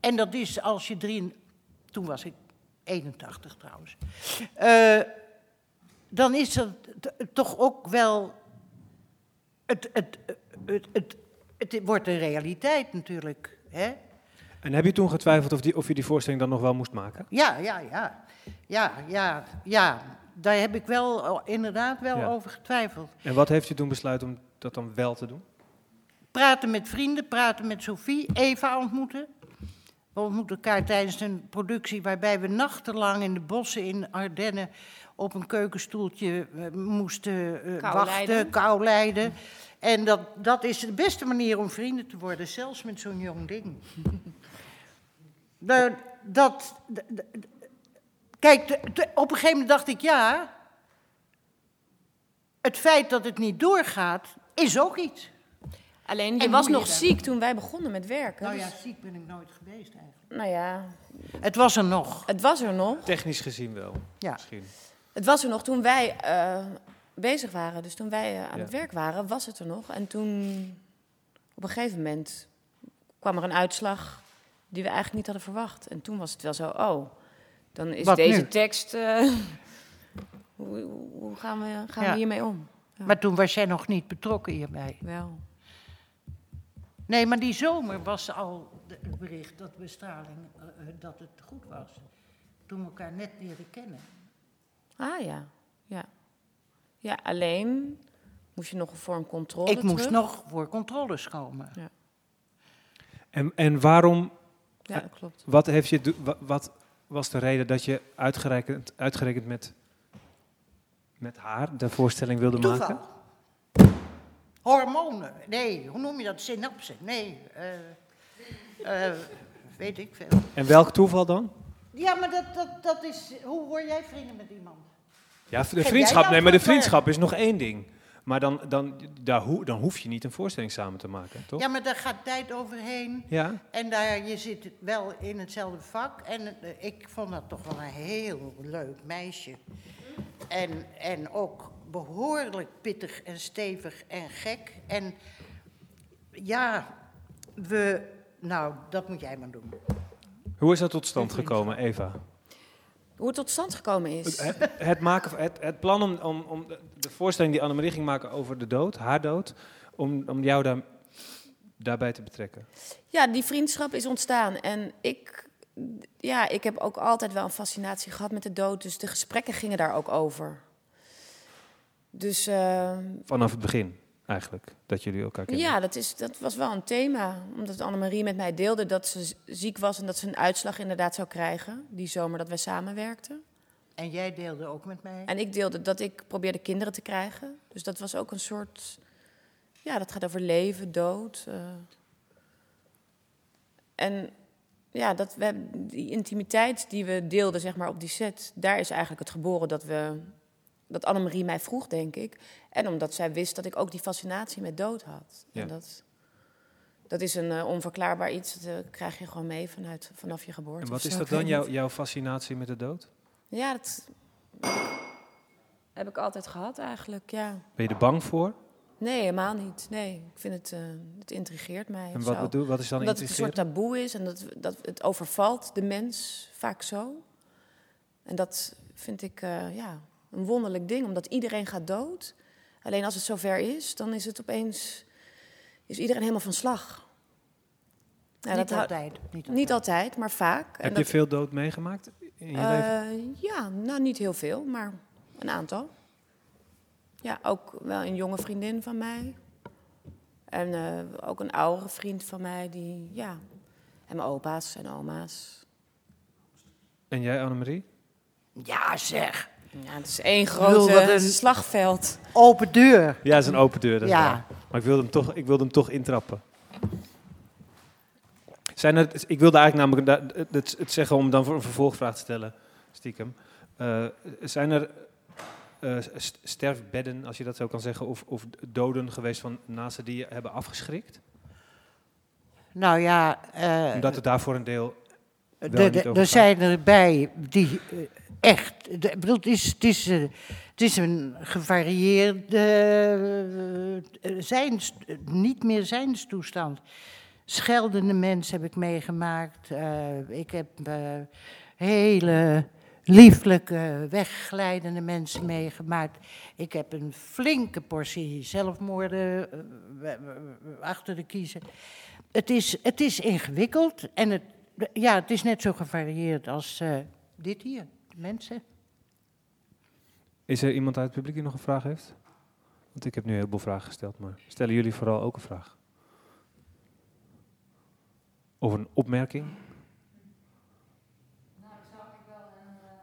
En dat is als je drie, Toen was ik 81 trouwens. Eh, dan is er t- toch ook wel. Het, het, het, het, het, wordt een realiteit natuurlijk. Hè? En heb je toen getwijfeld of, die, of je die voorstelling dan nog wel moest maken? Ja, ja, ja. Ja, ja, ja. Daar heb ik wel oh, inderdaad wel Ja. over getwijfeld. En wat heeft je toen besluiten om dat dan wel te doen? Praten met vrienden, praten met Sophie, Eva ontmoeten. We ontmoeten elkaar tijdens een productie waarbij we nachtenlang in de bossen in Ardennen op een keukenstoeltje eh, moesten eh, Kou wachten, lijden. kou lijden. En dat, dat is de beste manier om vrienden te worden, zelfs met zo'n jong ding. De- dat, de- de- de- kijk, op een gegeven moment dacht ik, ja, het feit dat het niet doorgaat, is ook iets. Alleen, je En was je nog ziek toen wij begonnen met werken. Nou ja, dus- ziek ben ik nooit geweest eigenlijk. nou ja, Het was er nog. het was er nog. Technisch gezien wel, Ja. misschien. Het was er nog toen wij eh, bezig waren. Dus toen wij eh, aan Ja. het werk waren, was het er nog. En toen, op een gegeven moment, kwam er een uitslag die we eigenlijk niet hadden verwacht. En toen was het wel zo, oh, dan is Wat deze nu? tekst... eh, hoe, hoe- hoe gaan, we, gaan Ja. we hiermee om? Ja. Maar toen was jij nog niet betrokken hierbij. Wel. Nee, maar die zomer was al het bericht dat bestraling, eh, eh, dat het goed was. Toen we elkaar net leren kennen. Ah ja, ja. Ja, alleen moest je nog voor een controle ik moest nog voor controles komen. En, en waarom, Ja, dat klopt. wat, heeft je, wat was de reden dat je uitgerekend, uitgerekend met, met haar de voorstelling wilde Toeval. maken? Hormonen. Nee, hoe noem je dat? Synapsen. Nee. eh, eh, weet ik veel. En welk toeval dan? Ja, maar dat, dat, dat is... Hoe word jij vrienden met iemand? Ja, de vriendschap, dan nee, maar de vriendschap is nog één ding. Maar dan, dan, daar hoe, dan hoef je niet een voorstelling samen te maken, toch? Ja, maar daar gaat tijd overheen. Ja? En daar, je zit wel in hetzelfde vak. En eh, ik vond dat toch wel een heel leuk meisje. En, en ook behoorlijk pittig en stevig en gek. En ja, we... Nou, dat moet jij maar doen. Hoe is dat tot stand gekomen, Eva? Hoe het tot stand gekomen is. Het, het, maken, het, het plan om, om, om de- de voorstelling die Annemarie ging maken over de dood, haar dood, om, om jou daar, daarbij te betrekken. Ja, die vriendschap is ontstaan. En ik, ja, ik heb ook altijd wel een fascinatie gehad met de dood. Dus de gesprekken gingen daar ook over. Dus eh, Vanaf het begin, eigenlijk, dat jullie elkaar kennen. ja, dat, is, dat was wel een thema. Omdat Annemarie met mij deelde dat ze ziek was en dat ze een uitslag inderdaad zou krijgen. Die zomer dat wij samenwerkten. En jij deelde ook met mij. En ik deelde dat ik probeerde kinderen te krijgen. Dus dat was ook een soort. Ja, dat gaat over leven, dood. eh. En ja, dat we, die intimiteit die we deelden zeg maar, op die set, daar is eigenlijk het geboren dat we. Dat Annemarie mij vroeg, denk ik. En omdat zij wist dat ik ook die fascinatie met dood had. Ja. En dat, dat is een eh, onverklaarbaar iets. Dat eh, krijg je gewoon mee vanuit, vanaf je geboorte. En wat is dat dan, jouw, niet. jouw fascinatie met de dood? Ja, dat heb ik altijd gehad eigenlijk, ja. Ben je er bang voor? Nee, helemaal niet. Nee, ik vind het, eh, het intrigeert mij. En wat, bedoel, wat is dan Omdat het een soort taboe is en dat, dat het overvalt de mens vaak zo. En dat vind ik eh, ja, een wonderlijk ding, omdat iedereen gaat dood. Alleen als het zover is, dan is het opeens is iedereen helemaal van slag. Ja, niet dat altijd. Niet altijd. Niet altijd, maar vaak. En Heb dat- je veel dood meegemaakt in je leven? eh, ja, nou niet heel veel, maar een aantal. Ja, ook wel een jonge vriendin van mij. En eh, ook een oudere vriend van mij, die, ja. En mijn opa's en oma's. En jij, Annemarie? Ja, zeg. Ja, het is één grote een- slagveld. Open deur. Ja, het is een open deur. Dat Ja. waar. Maar ik wilde, hem toch, ik wilde hem toch intrappen. Zijn er, ik wilde eigenlijk namelijk het, het zeggen om dan voor een vervolgvraag te stellen, stiekem. Eh, zijn er eh, st- sterfbedden, als je dat zo kan zeggen, of, of doden geweest van naasten die je hebben afgeschrikt? Nou ja, eh, Omdat het daar voor een deel er zijn erbij die echt. ik bedoel, het is, het, is, eh, het is een gevarieerde eh, zijns, niet meer zijnstoestand. Scheldende mensen heb ik meegemaakt. Eh, ik heb eh, hele lieflijke, wegglijdende mensen meegemaakt. Ik heb een flinke portie zelfmoorden eh, achter de kiezen. Het is, het is ingewikkeld en het, ja, het is net zo gevarieerd als eh, dit hier, de mensen. Is er iemand uit het publiek die nog een vraag heeft? Want ik heb nu een heleboel vragen gesteld, maar stellen jullie vooral ook een vraag? Of een opmerking?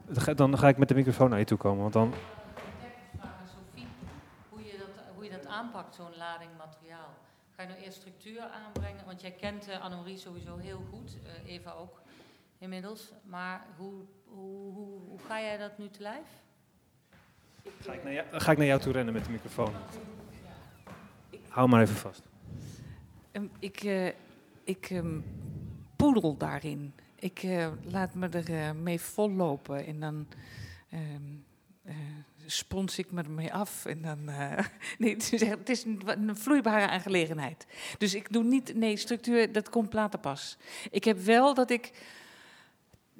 Dan ga, dan ga ik met de microfoon naar je toe komen, want dan... Sophie, hoe je dat, hoe je dat aanpakt, zo'n lading materiaal. Ga je nou eerst structuur aanbrengen? Want jij kent uh, Annemarie sowieso heel goed, eh, Eva ook inmiddels. Maar hoe, hoe, hoe, hoe ga jij dat nu te lijf? Ga ik, naar jou, ga ik naar jou toe rennen met de microfoon. Hou maar even vast. Ehm, ik eh, ik ehm, poedel daarin. Ik eh, laat me er eh, mee vollopen en dan ehm, eh, spons ik me ermee af. En dan, eh, nee, het, is het is een, een vloeibare aangelegenheid. Dus ik doe niet, nee, structuur, dat komt later pas. Ik heb wel dat ik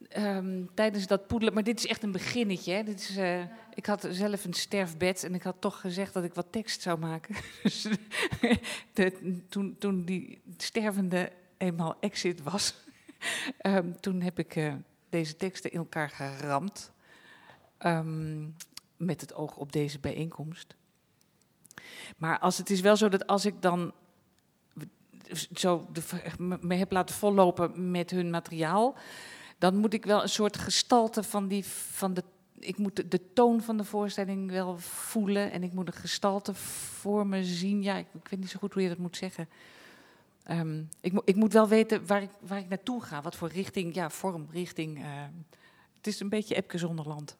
ehm, tijdens dat poedelen, maar dit is echt een beginnetje. Hè. Dit is, eh, ik had zelf een sterfbed en ik had toch gezegd dat ik wat tekst zou maken. Dus toen, toen die stervende eenmaal exit was, ehm, toen heb ik eh, deze teksten in elkaar geramd. ehm, met het oog op deze bijeenkomst. Maar als het is wel zo dat als ik dan zo me heb laten vollopen met hun materiaal, dan moet ik wel een soort gestalte van die van de ik moet de, toon van de voorstelling wel voelen en ik moet een gestalte voor me zien. Ja, ik, ik weet niet zo goed hoe je dat moet zeggen. Um, ik, ik, moet wel weten waar ik, waar ik naartoe ga, wat voor richting, ja, vorm, richting. Uh, het is een beetje Epke Zonderland.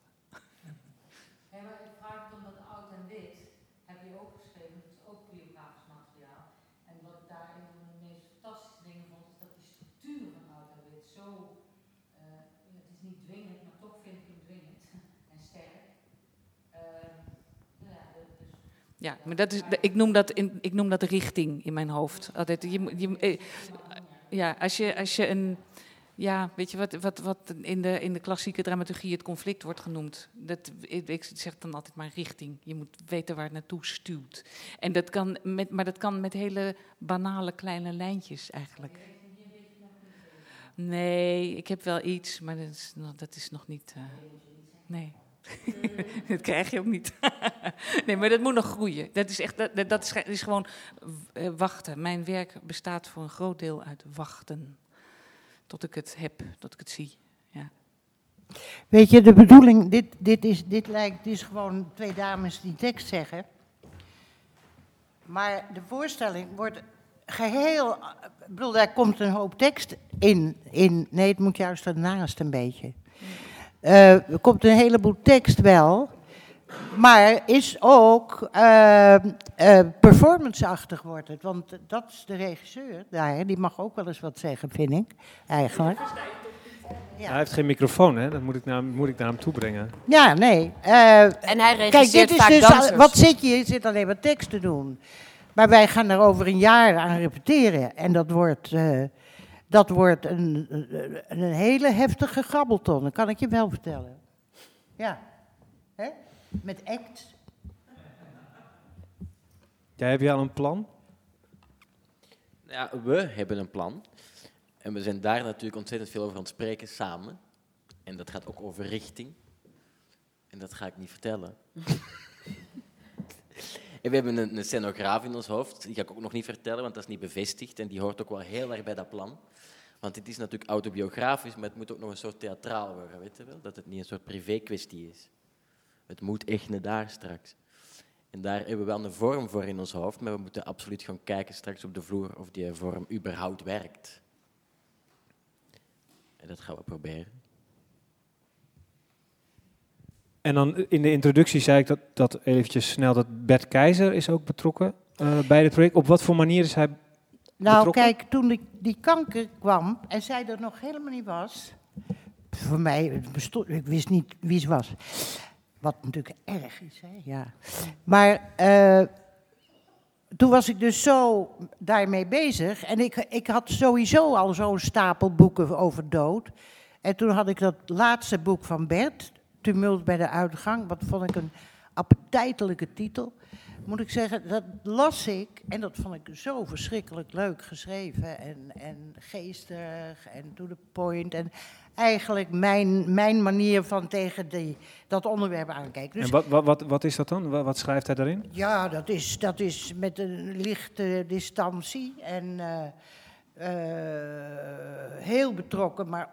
Hey, maar ik vraag het omdat oud en wit heb je ook geschreven, dat is ook biografisch materiaal. En wat ik daar een van de meest fantastische dingen vond, is dat die structuur van oud en wit zo, uh, het is niet dwingend, maar toch vind ik hem dwingend en sterk. Uh, ja, dus ja, maar dat is, ik, noem dat in, ik noem dat richting in mijn hoofd. Altijd, je, je, ja, als je, als je een. Ja, weet je wat, wat, wat in, de, in de klassieke dramaturgie het conflict wordt genoemd? Dat, ik, ik zeg dan altijd maar richting. Je moet weten waar het naartoe stuwt. En dat kan met, maar dat kan met hele banale kleine lijntjes eigenlijk. Nee, ik heb wel iets, maar dat is, dat is nog niet. Uh, nee. dat krijg je ook niet. nee, maar dat moet nog groeien. Dat is echt, dat, dat is, is, gewoon uh, wachten. Mijn werk bestaat voor een groot deel uit wachten. Tot ik het heb, tot ik het zie. Ja. Weet je, de bedoeling, dit, dit, is, dit lijkt, dit is gewoon twee dames die tekst zeggen. Maar de voorstelling wordt geheel, ik bedoel, daar komt een hoop tekst in. in nee, het moet juist ernaast een beetje. Uh, er komt een heleboel tekst wel, maar is ook uh, uh, performanceachtig wordt het. Want dat is de regisseur daar, die mag ook wel eens wat zeggen, vind ik, eigenlijk. Ja. Hij heeft geen microfoon, hè? Dat moet ik naar, moet ik naar hem toe brengen. Ja, nee. en hij regisseert kijk, dit is vaak dus, dansers. Wat zit je? Je zit alleen maar tekst te doen. Maar wij gaan er over een jaar aan repeteren. En dat wordt... Dat wordt een, een, een, hele heftige grabbelton, dat kan ik je wel vertellen. Ja, Hè? met act. Jij heb je al een plan? Ja, we hebben een plan. En we zijn daar natuurlijk ontzettend veel over aan het spreken samen. En dat gaat ook over richting. En dat ga ik niet vertellen. En we hebben een, een, scenograaf in ons hoofd, die ga ik ook nog niet vertellen, want dat is niet bevestigd en die hoort ook wel heel erg bij dat plan. Want het is natuurlijk autobiografisch, maar het moet ook nog een soort theatraal worden, weet je wel? Dat het niet een soort privé-kwestie is. Het moet echt naar daar straks. En daar hebben we wel een vorm voor in ons hoofd, maar we moeten absoluut gaan kijken straks op de vloer of die vorm überhaupt werkt. En dat gaan we proberen. En dan in de introductie zei ik dat, dat eventjes snel dat Bert Keizer is ook betrokken uh, bij dit project. Op wat voor manier is hij Nou, kijk, toen die, die kanker kwam en zij er nog helemaal niet was, voor mij, bestond, ik wist niet wie ze was. Wat natuurlijk erg is, hè? ja. Maar uh, toen was ik dus zo daarmee bezig. En ik, ik had sowieso al zo'n stapel boeken over dood. En toen had ik dat laatste boek van Bert, Tumult bij de uitgang. Wat vond ik een appetijtelijke titel. Moet ik zeggen, dat las ik en dat vond ik zo verschrikkelijk leuk geschreven. En, en geestig en to the point. En eigenlijk mijn, mijn manier van tegen die, dat onderwerp aankijken. Dus En wat, wat, wat, wat is dat dan? Wat, schrijft hij daarin? ja, dat is, dat is met een lichte distantie en eh, eh, heel betrokken, maar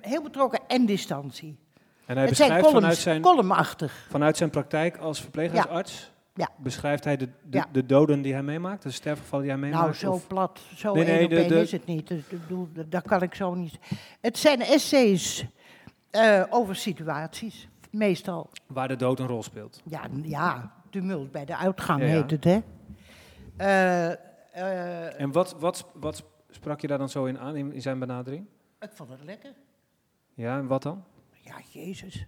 heel betrokken en distantie. En hij het zijn beschrijft vanuit columns, zijn, columnachtig. vanuit zijn praktijk als verpleeghuisarts... Ja. beschrijft hij de, de, Ja. de doden die hij meemaakt, de sterfgevallen die hij meemaakt? Nou, zo of- plat, zo Nee, nee, de- is het niet. Bedoel, dat kan ik zo niet. Het zijn essays eh, over situaties, meestal. waar de dood een rol speelt. Ja, ja, tumult bij de uitgang Ja, ja. heet het, hè. Eh, eh, En wat, wat, wat sprak je daar dan zo in aan, in, in zijn benadering? ik vond het lekker. Ja, en wat dan? Ja, jezus.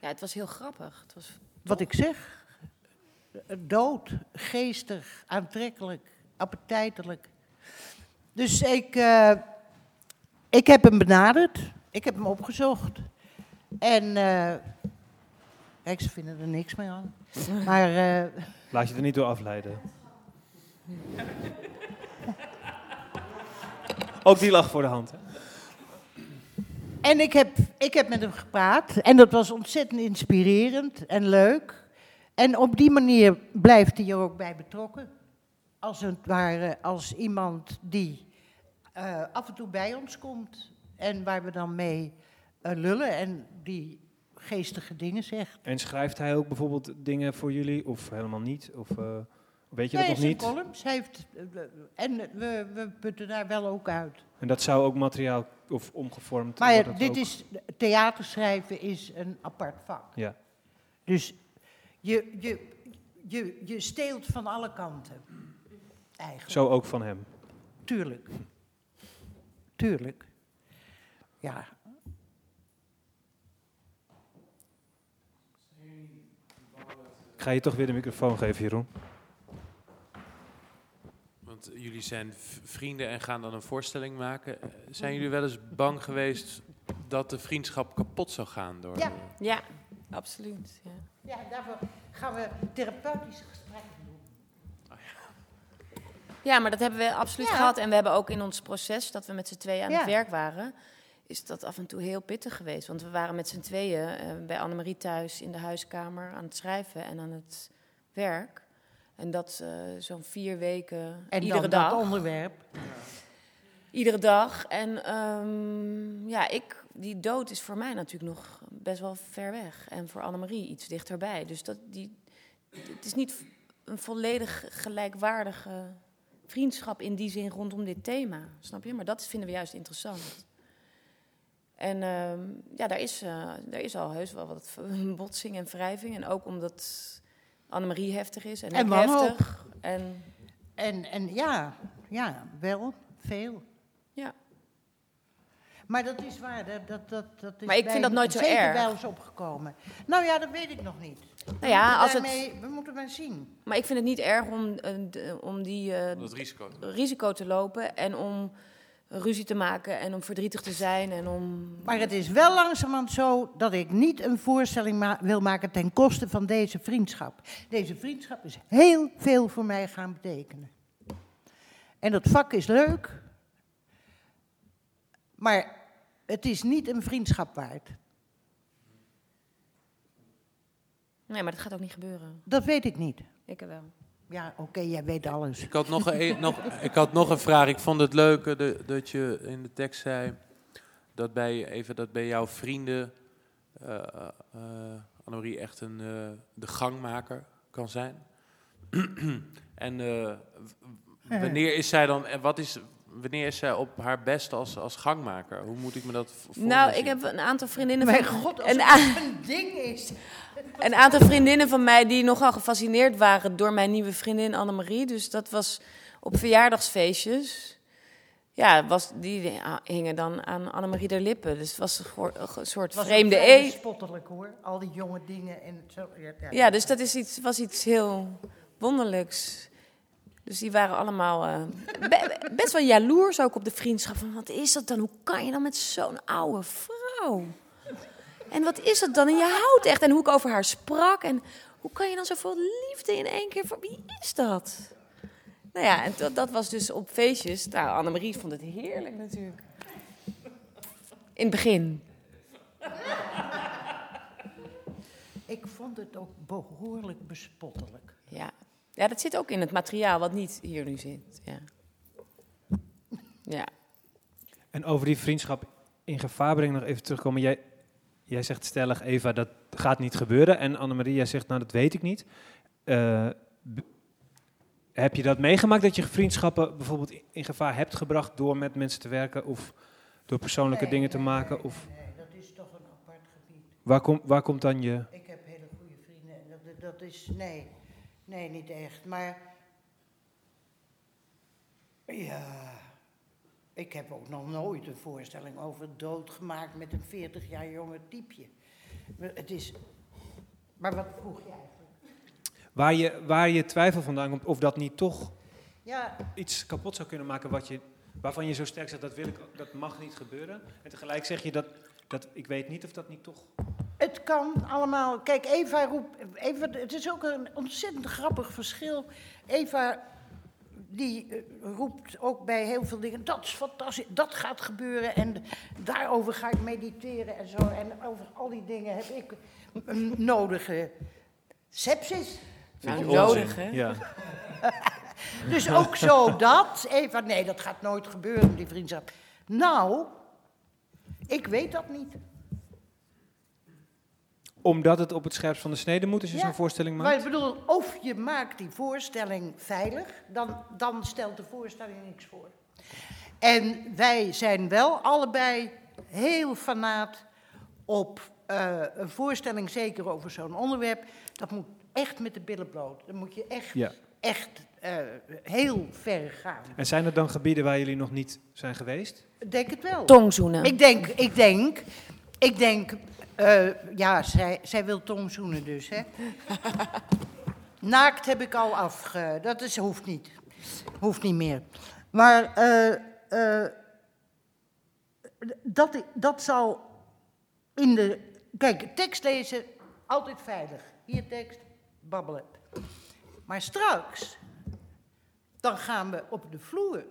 Ja, het was heel grappig. Het was Wat ik zeg. Dood, geestig, aantrekkelijk, appetijtelijk. Dus ik, eh, ik heb hem benaderd. Ik heb hem opgezocht. En eh, kijk, ze vinden er niks meer aan. Maar eh, Laat je er niet door afleiden. Ook die lag voor de hand. Hè? En ik heb, ik heb met hem gepraat en dat was ontzettend inspirerend en leuk. En op die manier blijft hij er ook bij betrokken. Als het ware als iemand die eh, af en toe bij ons komt en waar we dan mee eh, lullen en die geestige dingen zegt. En schrijft hij ook bijvoorbeeld dingen voor jullie of helemaal niet? Of eh, weet je Nee, dat nog niet? columns heeft, en we, we putten daar wel ook uit. En dat zou ook materiaal of omgevormd Maar wordt dat dit ook? is, theaterschrijven is een apart vak. Ja. Dus je, je, je, je steelt van alle kanten. Eigenlijk. Zo ook van hem. Tuurlijk. Tuurlijk. Ja. Ik ga je toch weer de microfoon geven, Jeroen. Want jullie zijn vrienden en gaan dan een voorstelling maken. Zijn jullie wel eens bang geweest dat de vriendschap kapot zou gaan? Door, Ja. Ja, absoluut. Ja. ja, daarvoor gaan we therapeutische gesprekken doen. Ja, maar dat hebben we absoluut Ja. gehad. En we hebben ook in ons proces dat we met z'n tweeën aan Ja. het werk waren, is dat af en toe heel pittig geweest. Want we waren met z'n tweeën eh, bij Annemarie thuis in de huiskamer aan het schrijven en aan het werk. En dat eh, zo'n vier weken, En iedere dan dag. dat onderwerp. Iedere dag. En ehm, ja, ik, die dood is voor mij natuurlijk nog best wel ver weg. En voor Annemarie iets dichterbij. Dus dat, die, het is niet een volledig gelijkwaardige vriendschap in die zin rondom dit thema. Snap je? Maar dat vinden we juist interessant. En ehm, ja, daar is, eh, daar is al heus wel wat botsing en wrijving. En ook omdat Annemarie heftig is en, En heftig. En En, en ja, ja, wel, veel. Ja. Maar dat is waar, dat, dat, dat, dat is Maar ik bij- vind dat nooit zo zeker erg. bij ons opgekomen. Nou ja, dat weet ik nog niet. We Nou ja, moeten als het- We moeten maar zien. Maar ik vind het niet erg om, eh, om die eh, Dat risico. risico te lopen en om ruzie te maken en om verdrietig te zijn en om... Maar het is wel langzamerhand zo dat ik niet een voorstelling ma- wil maken ten koste van deze vriendschap. Deze vriendschap is heel veel voor mij gaan betekenen. En dat vak is leuk, maar het is niet een vriendschap waard. Nee, maar dat gaat ook niet gebeuren. Dat weet ik niet. Ik wel. Ja, oké, jij weet alles. Ik had nog een, nog, ik had nog een vraag. Ik vond het leuk de- dat je in de tekst zei dat bij, even, dat bij jouw vrienden eh eh, Annemarie echt een, eh, de gangmaker kan zijn. en eh, wanneer is zij dan, en wat is, wanneer is zij op haar best als, als gangmaker? Hoe moet ik me dat v- voor Nou, ik zien? heb een aantal vriendinnen Mijn van... god, als een, een ding is. een aantal vriendinnen van mij die nogal gefascineerd waren door mijn nieuwe vriendin Annemarie. Dus dat was op verjaardagsfeestjes. Ja, was, die hingen dan aan Annemarie de lippen. Dus het was een goor- een soort Was vreemde vrij eet. bespottelijk hoor. Al die jonge dingen en zo. Ja, ja. Ja, dus dat is iets, was iets heel wonderlijks. Dus die waren allemaal eh, be- best wel jaloers ook op de vriendschap. Van, wat is dat dan? Hoe kan je dan met zo'n oude vrouw? vrouw. En wat is dat dan? En je houdt echt. En hoe ik over haar sprak. En hoe kan je dan zoveel liefde in één keer... voor Wie is dat? Nou ja, en dat, dat was dus op feestjes. Nou, Annemarie vond het heerlijk natuurlijk. In het begin. Ik vond het ook behoorlijk bespottelijk. Ja. Ja, dat zit ook in het materiaal wat niet hier nu zit. Ja. Ja. En over die vriendschap in gevaar brengen nog even terugkomen. Jij, jij zegt stellig, Eva, dat gaat niet gebeuren. En Annemarie, jij zegt, nou, dat weet ik niet. Eh, heb je dat meegemaakt, dat je vriendschappen bijvoorbeeld in- gevaar hebt gebracht door met mensen te werken of door persoonlijke Nee, dingen te nee, maken? nee, Of nee, dat is toch een apart gebied. waar, kom, waar komt dan je... Ik heb hele goede vrienden. en Dat, dat is, nee, nee, niet echt. Maar, ja, ik heb ook nog nooit een voorstelling over dood gemaakt met een 40 jaar jonger typeje. Het is, maar wat vroeg je eigenlijk? Waar je, waar je twijfel vandaan komt of dat niet toch Ja, iets kapot zou kunnen maken wat je, waarvan je zo sterk zegt, dat, wil ik, dat mag niet gebeuren. En tegelijk zeg je dat, dat ik weet niet of dat niet toch... Het kan allemaal. Kijk, Eva roept. Eva, het is ook een ontzettend grappig verschil. Eva die eh, roept ook bij heel veel dingen. Dat is fantastisch, dat gaat gebeuren. En daarover ga ik mediteren en zo. En over al die dingen heb ik een nodige sepsis. Nou, nodig, hè? Ja. Dus ook zo dat. Eva, nee, dat gaat nooit gebeuren, die vriendschap. Nou, ik weet dat niet. Omdat het op het scherpst van de snede moet als je Ja, zo'n voorstelling Maar maakt? ik bedoel, of je maakt die voorstelling veilig, dan, dan stelt de voorstelling niks voor. En wij zijn wel allebei heel fanaat op eh, een voorstelling, zeker over zo'n onderwerp. Dat moet echt met de billen bloot. Dan moet je echt, Ja. echt eh, heel ver gaan. En zijn er dan gebieden waar jullie nog niet zijn geweest? Ik denk het wel. Tongzoenen. Ik denk, ik denk, ik denk, eh, ja, zij, zij wil tongzoenen dus, hè. Naakt heb ik al afge... Dat is, hoeft niet. Hoeft niet meer. Maar eh, eh, dat, dat zal in de... Kijk, tekst lezen, altijd veilig. Hier tekst, babbelen. Maar straks, dan gaan we op de vloer.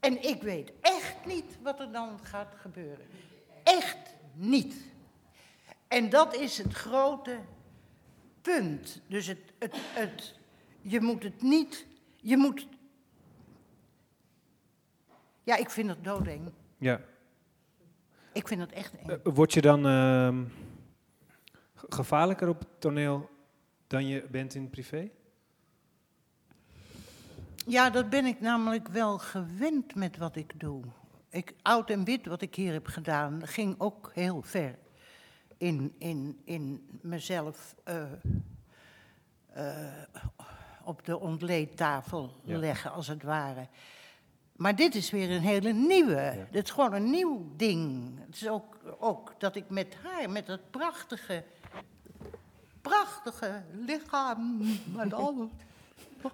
En ik weet echt niet wat er dan gaat gebeuren. Echt niet. En dat is het grote punt. Dus het, het, het, je moet het niet. Je moet. Ja, ik vind het doodeng. Ja. Ik vind het echt eng. Eh, word je dan ehm, ge- gevaarlijker op het toneel dan je bent in privé? Ja, dat ben ik namelijk wel gewend met wat ik doe. Ik, oud en wit, wat ik hier heb gedaan, ging ook heel ver. In, in, in mezelf eh, eh, op de ontleedtafel Ja. leggen, als het ware. Maar dit is weer een hele nieuwe. Dit is gewoon een nieuw ding. Het is ook, ook dat ik met haar, met dat prachtige, prachtige lichaam, alles.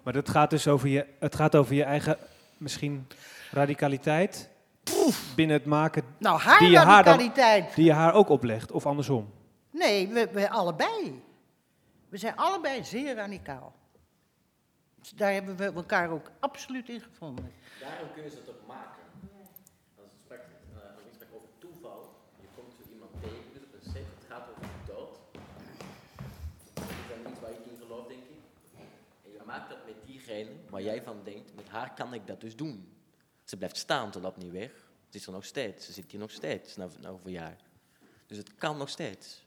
Maar dat gaat dus over je, het gaat over je eigen, misschien, radicaliteit binnen het maken Nou, haar Die je haar dan- die je haar ook oplegt, of andersom. Nee, we, we allebei. We zijn allebei zeer radicaal. Dus Daar hebben we elkaar ook absoluut in gevonden. Daarom kunnen ze het ook maken. Als het sprak, eh, als ik sprak over toeval, je komt zo iemand tegen, dus op een set, het gaat over de dood. Dat is dan iets waar ik in geloof, denk ik. En je maakt dat met diegene waar jij van denkt, met haar kan ik dat dus doen. Ze blijft staan, ze loopt niet weg. Ze is er nog steeds, ze zit hier nog steeds, na, na over jaar. Dus het kan nog steeds.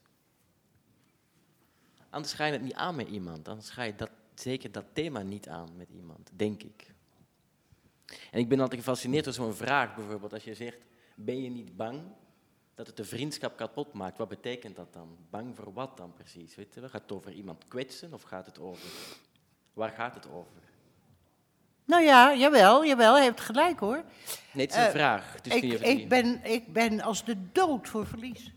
Anders ga je het niet aan met iemand. Anders ga je dat, zeker dat thema niet aan met iemand, denk ik. En ik ben altijd gefascineerd door zo'n vraag, bijvoorbeeld als je zegt, ben je niet bang dat het de vriendschap kapot maakt? Wat betekent dat dan? Bang voor wat dan precies? Weet je? Gaat het over iemand kwetsen of gaat het over... Waar gaat het over? Nou ja, jawel, jawel, hij heeft gelijk hoor. Nee, het is een Eh, vraag. Dus ik, ik, ben, ik ben als de dood voor verlies.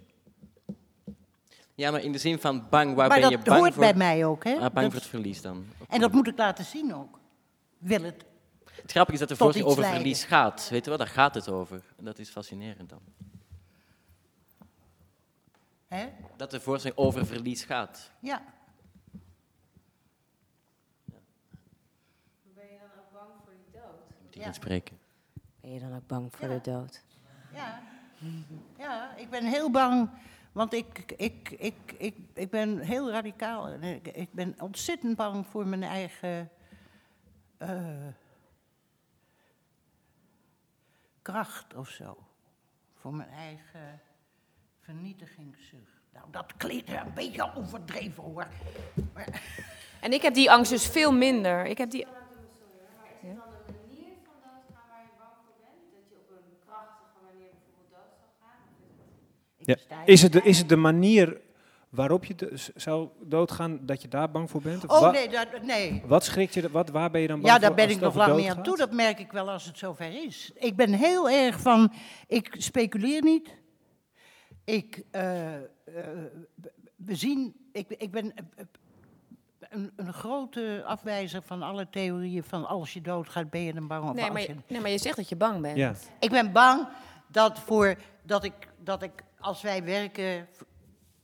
Ja, maar in de zin van bang, waar maar ben dat je bang hoort voor? bij mij ook, hè? Ah, bang Dat- voor het verlies dan. en dat moet ik laten zien ook. Wil het. Het grappige is dat de voorstelling over leiden. verlies gaat. Weet je wel, daar gaat het over. En dat is fascinerend dan. Hè? Dat de voorstelling over verlies gaat. Ja. Ben je dan ook bang voor de dood? Moet ik Ja. inspreken. Ben je dan ook bang voor Ja. de dood? Ja. ja, ik ben heel bang, want ik, ik, ik, ik, ik ben heel radicaal. Ik, ik ben ontzettend bang voor mijn eigen eh, kracht of zo. Voor mijn eigen vernietigingszucht. Nou, dat klinkt een beetje overdreven hoor. Maar, En ik heb die angst dus veel minder. Ik heb die... Ja. sta- Is het, de, is het de manier waarop je de- zou doodgaan dat je daar bang voor bent? Of Oh wa- nee, dat, nee. Wat schrikt je, wat, waar ben je dan bang Ja, voor daar ben ik nog lang niet aan toe. Dat merk ik wel als het zover is. Ik ben heel erg van, ik speculeer niet. Ik, eh, eh, we zien, ik, ik ben eh, een, een grote afwijzer van alle theorieën van als je doodgaat ben je dan bang of Nee maar, je... je, nee, maar je zegt dat je bang bent. Ja. Ik ben bang dat, voor, dat, ik, dat ik, als wij werken...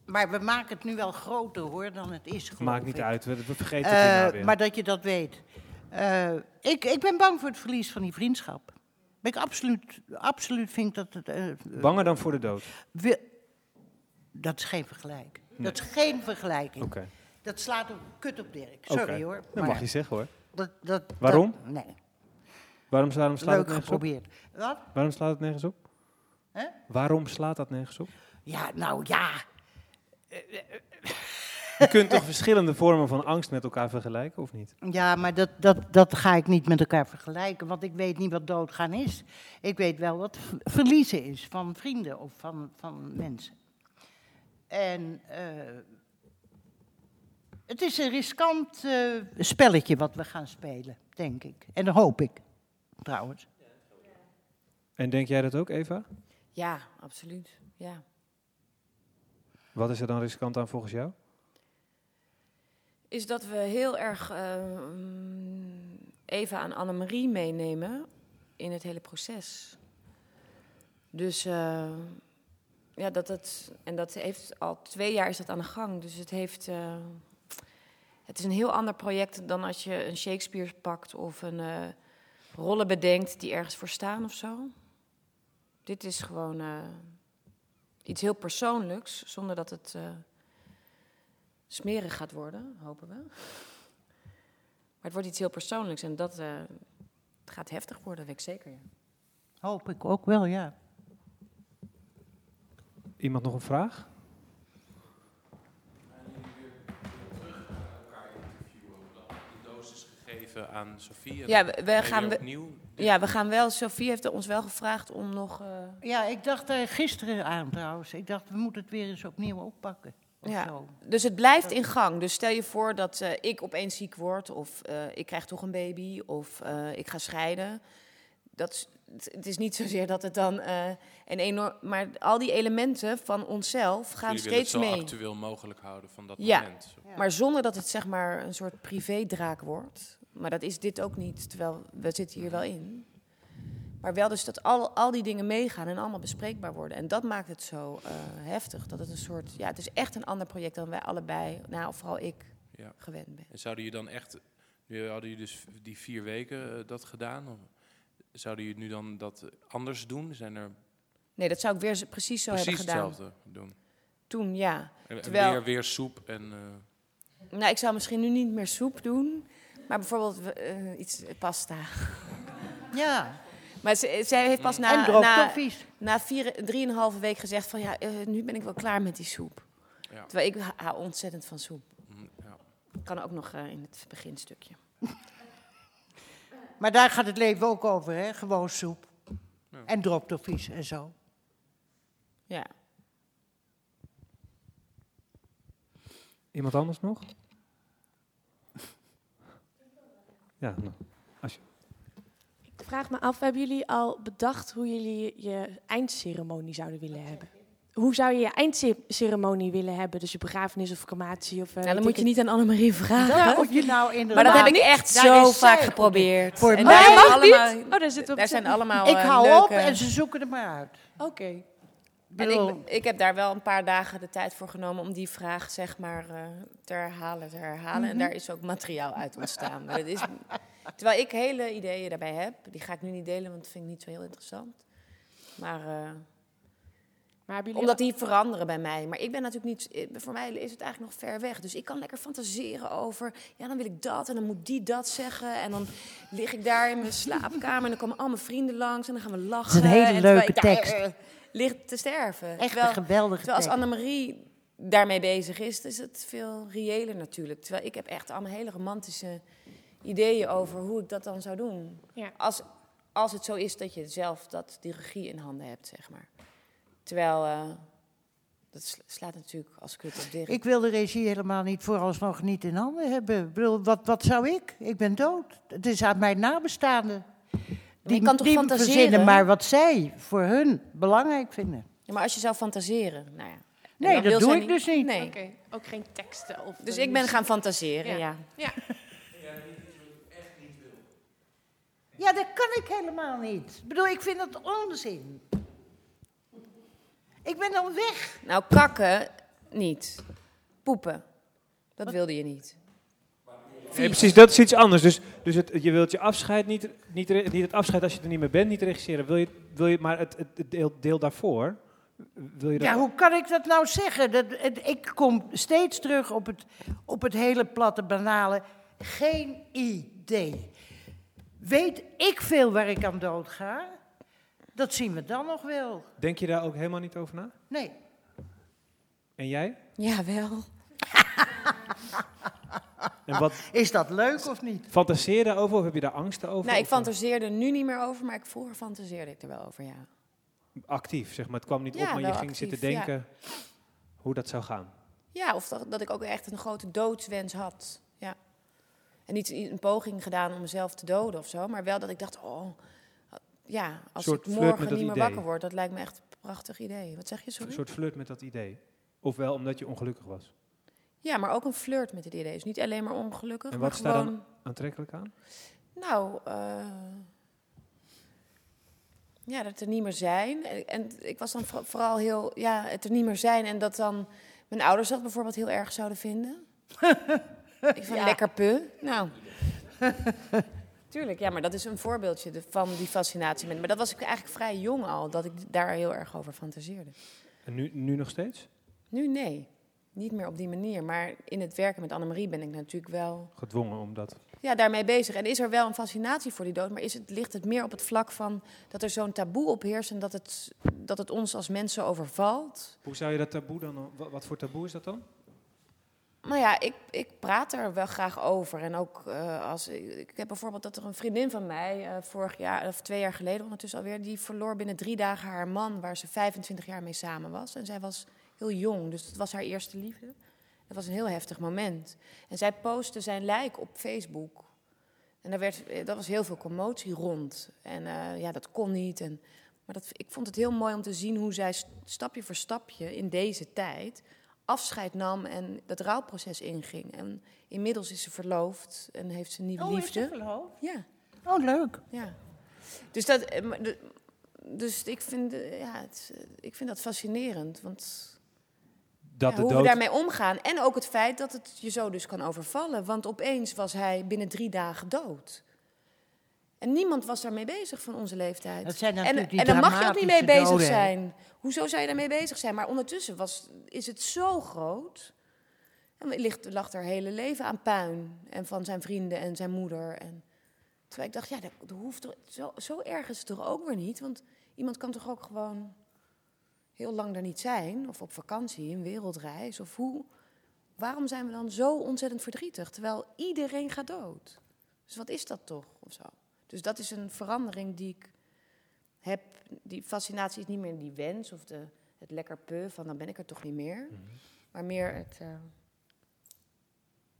Maar we maken het nu wel groter hoor dan het is, Maakt niet ik. uit, we, we vergeten het hierna weer. maar dat je dat weet. Eh, ik, ik ben bang voor het verlies van die vriendschap. Ben ik absoluut, absoluut vind dat het. eh, Banger dan voor de dood? we- dat is geen vergelijking. Dat is geen vergelijking. Dat slaat ook kut op Dirk. Sorry hoor. Dat mag je zeggen hoor. dat, dat, Waarom? dat- nee, Waarom, waarom slaat leuk het nergens op? geprobeerd. Wat? Waarom slaat het nergens op? Hè? Waarom slaat dat nergens op? Ja, nou ja. Je kunt toch verschillende vormen van angst met elkaar vergelijken, of niet? Ja, maar dat, dat, dat ga ik niet met elkaar vergelijken, want ik weet niet wat doodgaan is. Ik weet wel wat verliezen is van vrienden of van, van mensen. En eh, het is een riskant eh, spelletje wat we gaan spelen, denk ik. En dat hoop ik, trouwens. En denk jij dat ook, Eva? Ja, absoluut. Ja. Wat is er dan riskant aan volgens jou? Is dat we heel erg eh, mm, Eva en Annemarie meenemen in het hele proces. Dus eh, ja, dat het. En dat heeft al twee jaar is dat aan de gang. Dus het heeft. eh, het is een heel ander project dan als je een Shakespeare pakt of een eh, rollen bedenkt die ergens voor staan of zo. Dit is gewoon eh, iets heel persoonlijks, zonder dat het eh, smerig gaat worden, hopen we. Maar het wordt iets heel persoonlijks en dat eh, het gaat heftig worden, weet ik zeker. Ja. Hoop ik ook wel, ja. Iemand nog een vraag? De doos aan Sofie. Ja, we- gaan we- opnieuw. ja, we gaan wel. Sophie heeft ons wel gevraagd om nog. eh, Ja, ik dacht er gisteren aan trouwens. Ik dacht, we moeten het weer eens opnieuw oppakken. Ja. zo. Dus het blijft in gang. Dus stel je voor dat eh, ik opeens ziek word, of eh, ik krijg toch een baby, of eh, ik ga scheiden. Dat is, het- is niet zozeer dat het dan eh, een enorm. Maar al die elementen van onszelf gaan Jullie willen het steeds zo mee. actueel mogelijk houden van dat Ja. moment. Ja. Maar zonder dat het zeg maar een soort privédraak wordt. Maar dat is dit ook niet, terwijl we zitten hier wel in. Maar wel dus dat al, al die dingen meegaan en allemaal bespreekbaar worden. En dat maakt het zo eh, heftig. Dat het een soort, ja, het is echt een ander project dan wij allebei, nou vooral ik, Ja. gewend ben. En zouden je dan echt, nu hadden jullie dus die vier weken eh, dat gedaan, of zouden jullie nu dan dat anders doen? Zijn er Nee, dat zou ik weer precies zo precies hebben gedaan. hetzelfde doen? Toen, ja. En, en Terwijl- weer, weer soep en... eh, Nou, ik zou misschien nu niet meer soep doen. Maar bijvoorbeeld eh, iets eh, pasta. Ja, Maar ze- zij heeft pas na, na, na vier, drieënhalve week gezegd van ja, eh, nu ben ik wel klaar met die soep. Ja. Terwijl ik hou ontzettend van soep. mm, ja. Kan ook nog eh, in het beginstukje. Maar daar gaat het leven ook over, hè? Gewoon soep. Ja. En droptoffies en zo. Ja. Iemand anders nog? Ja, nou. Ik vraag me af, hebben jullie al bedacht hoe jullie je eindceremonie zouden willen hebben? Hoe zou je je eindceremonie willen hebben? Dus je begrafenis of crematie? Of, eh, Nou, dan moet je niet aan Annemarie vragen. Moet je nou in Maar dat heb ik echt zo vaak geprobeerd. Voor en mij mag allemaal, het? Oh, daar zitten we op daar zijn allemaal Ik eh, hou leuke... op en ze zoeken er maar uit. Oké. Bedoel, ik, ik heb daar wel een paar dagen de tijd voor genomen om die vraag zeg maar eh, te herhalen, te herhalen. En daar is ook materiaal uit ontstaan. Maar het is, terwijl ik hele ideeën daarbij heb, die ga ik nu niet delen, want dat vind ik niet zo heel interessant. Maar eh, Maar omdat die veranderen bij mij. Maar ik ben natuurlijk niet, eh, voor mij is het eigenlijk nog ver weg. Dus ik kan lekker fantaseren over, ja dan wil ik dat en dan moet die dat zeggen. En dan lig ik daar in mijn slaapkamer en dan komen al mijn vrienden langs en dan gaan we lachen. een hele En terwijl leuke daar, tekst. Eh, lig te sterven. echt Terwijl- een geweldige Terwijl als. Annemarie daarmee bezig is, is het veel reëler natuurlijk. Terwijl ik heb echt allemaal hele romantische ideeën over hoe ik dat dan zou doen. Ja. Als, als het zo is dat je zelf dat, die regie in handen hebt, zeg maar. Terwijl, eh, dat sla- slaat natuurlijk als kut op Dirk. Ik wil de regie helemaal niet vooralsnog niet in handen hebben. Ik bedoel, wat, wat zou ik? Ik ben dood. Het is aan mijn nabestaanden. Je kan toch die fantaseren? verzinnen maar wat zij voor hun belangrijk vinden. Ja, maar als je zou fantaseren, nou ja. Nee, dat doe ik dus niet. Nee. Oké, ook geen teksten of... Dus ik ben gaan fantaseren, Ja. ja. Ja, dat kan ik helemaal niet. Ik bedoel, ik vind dat onzin. Ik ben dan weg. Nou, kakken niet. Poepen. Dat wilde je niet. Nee, precies, dat is iets anders. Dus, dus het, je wilt je afscheid niet, niet, niet het afscheid als je er niet meer bent, niet regisseren. Wil je, wil je maar het, het, het deel, deel daarvoor, wil je dat... Ja, hoe kan ik dat nou zeggen? Dat, het- ik kom steeds terug op het, op het hele platte banale. Geen idee. Weet ik veel waar ik aan dood ga? Dat zien we dan nog wel. Denk je daar ook helemaal niet over na? Nee. En jij? Jawel. En wat Is dat leuk of niet? fantaseer je daarover of heb je daar angsten over? Nou, ik eh, fantaseerde er nu niet meer over, maar ik, vroeger fantaseerde ik er wel over, ja. Actief, zeg maar. Het kwam niet Ja, op, maar je ging actief, zitten ja. denken hoe dat zou gaan. Ja, of dat, dat ik ook echt een grote doodswens had. Ja. En niet een poging gedaan om mezelf te doden of zo, maar wel dat ik dacht, oh, ja, als ik morgen niet meer idee. wakker word, dat lijkt me echt een prachtig idee. Wat zeg je, Een sorry? soort flirt met dat idee. Ofwel omdat je ongelukkig was. Ja, maar ook een flirt met het idee. Dus niet alleen maar ongelukkig, En maar wat staat gewoon... dan aantrekkelijk aan? Nou, eh, ja, dat er niet meer zijn. En, en ik was dan voor- vooral heel, ja, het er niet meer zijn. En dat dan mijn ouders dat bijvoorbeeld heel erg zouden vinden. ik van lekker pu. Nou, tuurlijk, ja, maar dat is een voorbeeldje de- van die fascinatie. met- Maar dat was ik eigenlijk vrij jong al, dat ik daar heel erg over fantaseerde. En nu, nu nog steeds? Nu nee, niet meer op die manier. Maar in het werken met Annemarie ben ik natuurlijk wel Gedwongen omdat. ja, daarmee bezig. En is er wel een fascinatie voor die dood, maar is het, ligt het meer op het vlak van dat er zo'n taboe op heerst en dat het, dat het ons als mensen overvalt? Hoe zou je dat taboe dan... Wat, wat voor taboe is dat dan? Nou ja, ik, ik praat er wel graag over. En ook eh, als ik heb bijvoorbeeld dat er een vriendin van mij eh, vorig jaar of twee jaar geleden ondertussen alweer, die verloor binnen drie dagen haar man waar ze 25 jaar mee samen was. En zij was heel jong, dus het was haar eerste liefde. Dat was een heel heftig moment. En zij postte zijn lijk op Facebook. En daar werd, eh, dat was heel veel commotie rond. En eh, ja, dat kon niet. En, maar dat, ik vond het heel mooi om te zien hoe zij st- stapje voor stapje in deze tijd afscheid nam en dat rouwproces inging. En inmiddels is ze verloofd en heeft ze een nieuwe Oh, is ze liefde. verloofd? Ja, Oh, leuk. ja. Dus, dat, eh, dus ik, vind, ja, het, ik vind dat fascinerend. Want Dat ja, de hoe dood... we daarmee omgaan. En ook het feit dat het je zo dus kan overvallen. Want opeens was hij binnen drie dagen dood. En niemand was daarmee bezeg van onze leeftijd. Dat zijn En, en daar mag je ook niet mee bezig doden, zijn. Hoezo zou je daarmee bezig zijn? Maar ondertussen was, is het zo groot. En ligt, lag er hele leven aan puin. En van zijn vrienden en zijn moeder. En, terwijl ik dacht, ja, dat, dat hoeft toch, zo, zo erg is het toch ook weer niet? Want iemand kan toch ook gewoon heel lang daar niet zijn? Of op vakantie, een wereldreis? Of hoe? Waarom zijn we dan zo ontzettend verdrietig? Terwijl iedereen gaat dood. Dus wat is dat toch? Of zo. Dus dat is een verandering die ik heb. Die fascinatie is niet meer die wens of de, het lekker pu van dan ben ik er toch niet meer. Maar meer het, eh,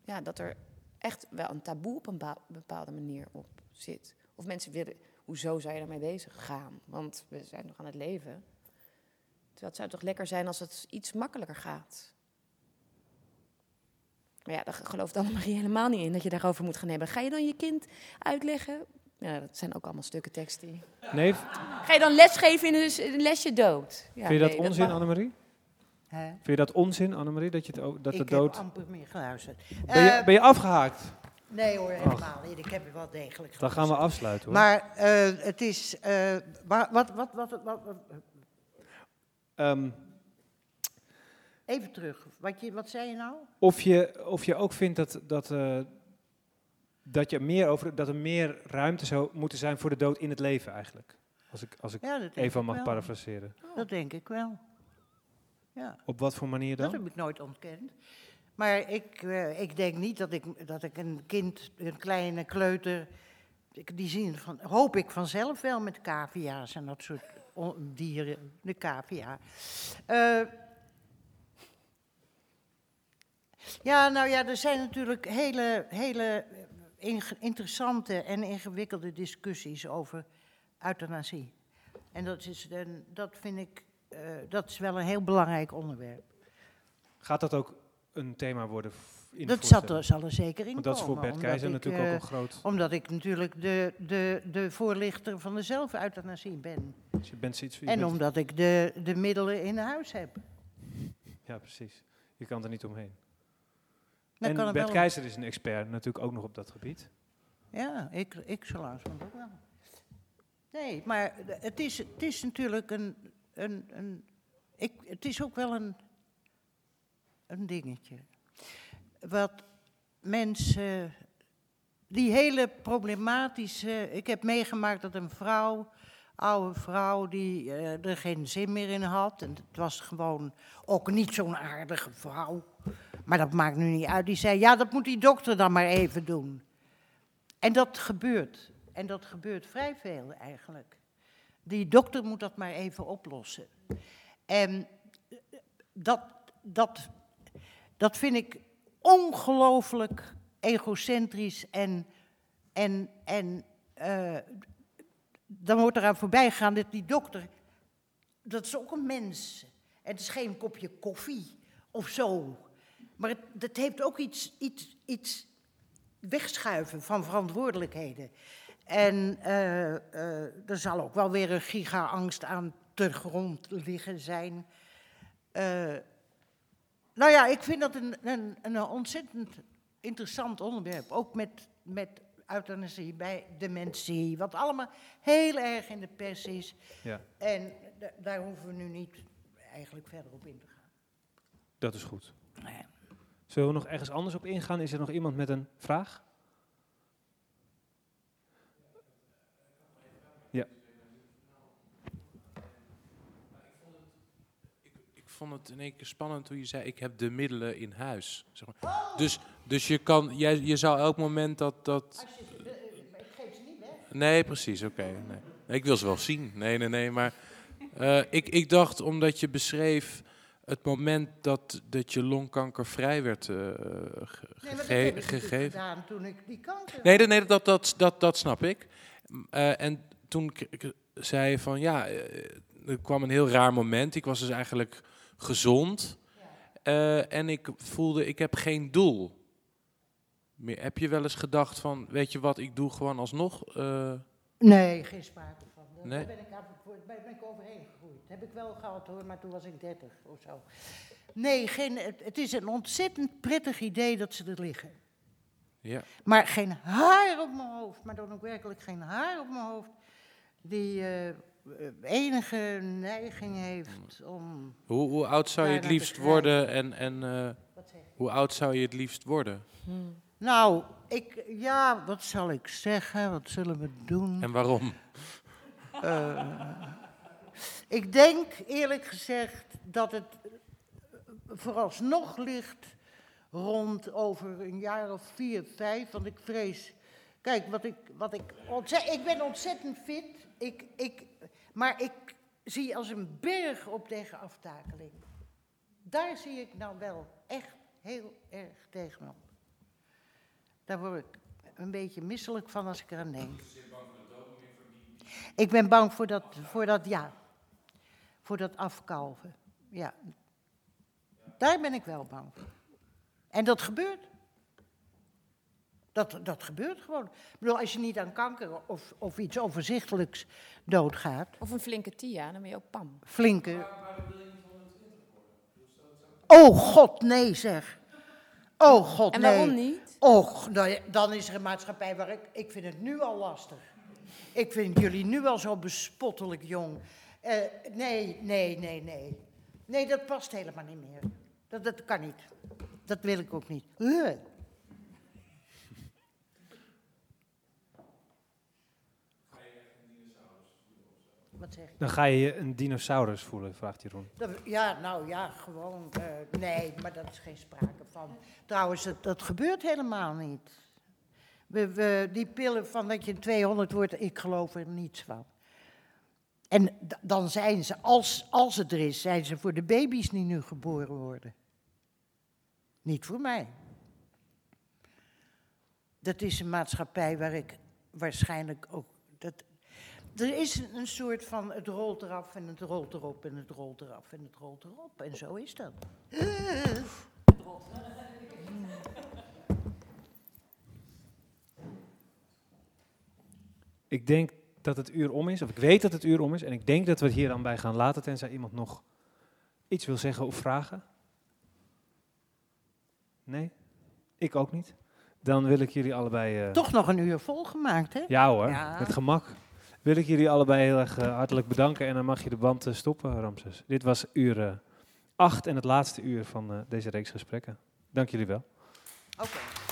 ja, dat er echt wel een taboe op een bepaalde manier op zit. Of mensen willen, hoezo zou je daarmee bezig gaan? Want we zijn nog aan het leven. Terwijl het zou toch lekker zijn als het iets makkelijker gaat. Maar ja, daar gelooft Annemarie helemaal niet in dat je daarover moet gaan hebben. Ga je dan je kind uitleggen Ja, dat zijn ook allemaal stukken tekst die... Nee, Ga je dan lesgeven in een, lesje dood? Ja, vind je dat nee, onzin, mag- Annemarie? Hè? Vind je dat onzin, Annemarie, dat, je het, ook- dat ik de dood... heb amper meer geluisterd. Ben je, Eh, ben je afgehaakt? nee hoor, helemaal niet. Ik heb het wel degelijk Dan gaan we geluisterd. afsluiten, hoor. Maar eh, het is... eh, wa- wat, wat, wat, wat, wat- Ehm, even terug. Wat, je, wat zei je nou? of, je, of je ook vindt dat, dat, eh, dat, je meer over, dat er meer ruimte zou moeten zijn voor de dood in het leven, eigenlijk. Als ik, als ik Ja, dat ik mag parafraseren. Dat denk ik wel. Ja. Op wat voor manier Dat dan? heb ik nooit ontkend. Maar ik, eh, ik denk niet dat ik, dat ik een kind, een kleine kleuter, die zien van, hoop ik vanzelf wel met cavia's en dat soort dieren, de cavia. Eh, ja, nou ja, er zijn natuurlijk hele, hele interessante en ingewikkelde discussies over euthanasie. En dat, is, dat vind ik, eh, dat is wel een heel belangrijk onderwerp. Gaat dat ook een thema worden in Dat zat er, zal er zeker in Want dat is voor Bert Keizer natuurlijk eh, ook een groot... Omdat ik natuurlijk de, de, de voorlichter van de zelfeuthanasie ben. dus je bent iets, je En bent- omdat ik de, de middelen in huis heb. Ja, precies. Je kan er niet omheen. Dan en er Bert wel- Keizer is een expert natuurlijk ook nog op dat gebied. Ja, ik, ik zo langzamerhand ook wel. Nee, maar het is, het is natuurlijk een... een, een ik, het is ook wel een, een dingetje. Wat mensen... Die hele problematische... Ik heb meegemaakt dat een vrouw, oude vrouw, die eh, er geen zin meer in had. En het was gewoon ook niet zo'n aardige vrouw. Maar dat maakt nu niet uit. Die zei, ja, dat moet die dokter dan maar even doen. En dat gebeurt. En dat gebeurt vrij veel eigenlijk. Die dokter moet dat maar even oplossen. En dat, dat, dat vind ik ongelooflijk egocentrisch en, en, en eh, dan wordt eraan voorbij gegaan dat die dokter, dat is ook een mens. Het is geen kopje koffie of zo. Maar het, het heeft ook iets, iets, iets wegschuiven van verantwoordelijkheden. En eh, er zal ook wel weer een giga-angst aan ter grond liggen zijn. Nou ja, ik vind dat een, een, een ontzettend interessant onderwerp. Ook met, met euthanasie bij dementie, wat allemaal heel erg in de pers is. Ja, En da- daar hoeven we nu niet eigenlijk verder op in te gaan. dat is goed. Nee. Zullen we nog ergens anders op ingaan? Is er nog iemand met een vraag? Vond het in één keer spannend toen je zei, ik heb de middelen in huis. Zeg maar. Dus, dus je kan, jij, je zou elk moment dat... dat... Nee, precies, oké. nee. Nee, ik wil ze wel zien. Nee, nee, nee, maar eh, ik, ik dacht omdat je beschreef het moment dat, dat je longkanker vrij werd eh, ge- Nee, dat ik gegeven. gedaan toen ik die kanker Nee, nee, nee dat, dat, dat, dat snap ik. Eh, en toen zei je van ja, eh, er kwam een heel raar moment. Ik was dus eigenlijk gezond. Eh, en ik voelde, ik heb geen doel. Meer. Heb je wel eens gedacht van, weet je wat, ik doe gewoon alsnog? eh, Nee, geen sprake van. Daar Nee? ben ik, ben ik overheen gegroeid. Heb ik wel gehad hoor, maar toen was ik 30 of zo. Nee, geen, het, het is een ontzettend prettig idee dat ze er liggen. ja. Maar geen haar op mijn hoofd, maar dan ook werkelijk geen haar op mijn hoofd, die eh, enige neiging heeft om. hoe, hoe oud zou je het liefst worden en, en eh, Wat zeg je? hoe oud zou je het liefst worden? Nou, ik, ja, wat zal ik zeggen? Wat zullen we doen? En waarom? Ik denk eerlijk gezegd dat het eh, vooralsnog ligt rond over een jaar of vier, vijf. Want ik vrees. Kijk, wat ik, wat ik, ik ben ontzettend fit. Ik, ik, maar ik zie als een berg op tegen aftakeling. Daar zie ik nou wel echt heel erg tegenop. Daar word ik een beetje misselijk van als ik eraan denk. Ik ben bang voor dat, voor dat ja. Voor dat afkalven. Ja. Daar ben ik wel bang voor. En dat gebeurt. Dat, dat gebeurt gewoon. Ik bedoel, als je niet aan kanker of, of iets overzichtelijks doodgaat, Of een flinke Tia, dan ben je ook pam. flinke. Oh god, nee zeg. Oh god, En nee. waarom niet? Och, nou dan is er een maatschappij waar ik... Ik vind het nu al lastig. Ik vind jullie nu al zo bespottelijk jong. Eh, nee, nee, nee, nee. Nee, dat past helemaal niet meer. Dat, dat kan niet. Dat wil ik ook niet. Uh. Wat zeg je? Dan ga je je een dinosaurus voelen, vraagt Jeroen. Dat- Ja, nou ja, gewoon. eh, nee, maar dat is geen sprake van. Trouwens, dat, dat gebeurt helemaal niet. We, we, die pillen van dat je 200 wordt, ik geloof er niets van. En dan zijn ze, als, als het er is, zijn ze voor de baby's die nu geboren worden. Niet voor mij. Dat is een maatschappij waar ik waarschijnlijk ook. Er is een, een soort van het rolt eraf en het rolt erop en het rolt eraf en het rolt erop. En zo is dat. Ik denk dat het uur om is, of ik weet dat het uur om is. En ik denk dat we het hier dan bij gaan laten, tenzij iemand nog iets wil zeggen of vragen. Nee? Ik ook niet. Dan wil ik jullie allebei... eh, Toch nog een uur volgemaakt, hè? Ja hoor, Ja. met gemak. Wil ik jullie allebei heel erg eh, hartelijk bedanken. En dan mag je de band eh, stoppen, Ramses. Dit was uur 8 en het laatste uur van eh, deze reeks gesprekken. Dank jullie wel. Oké.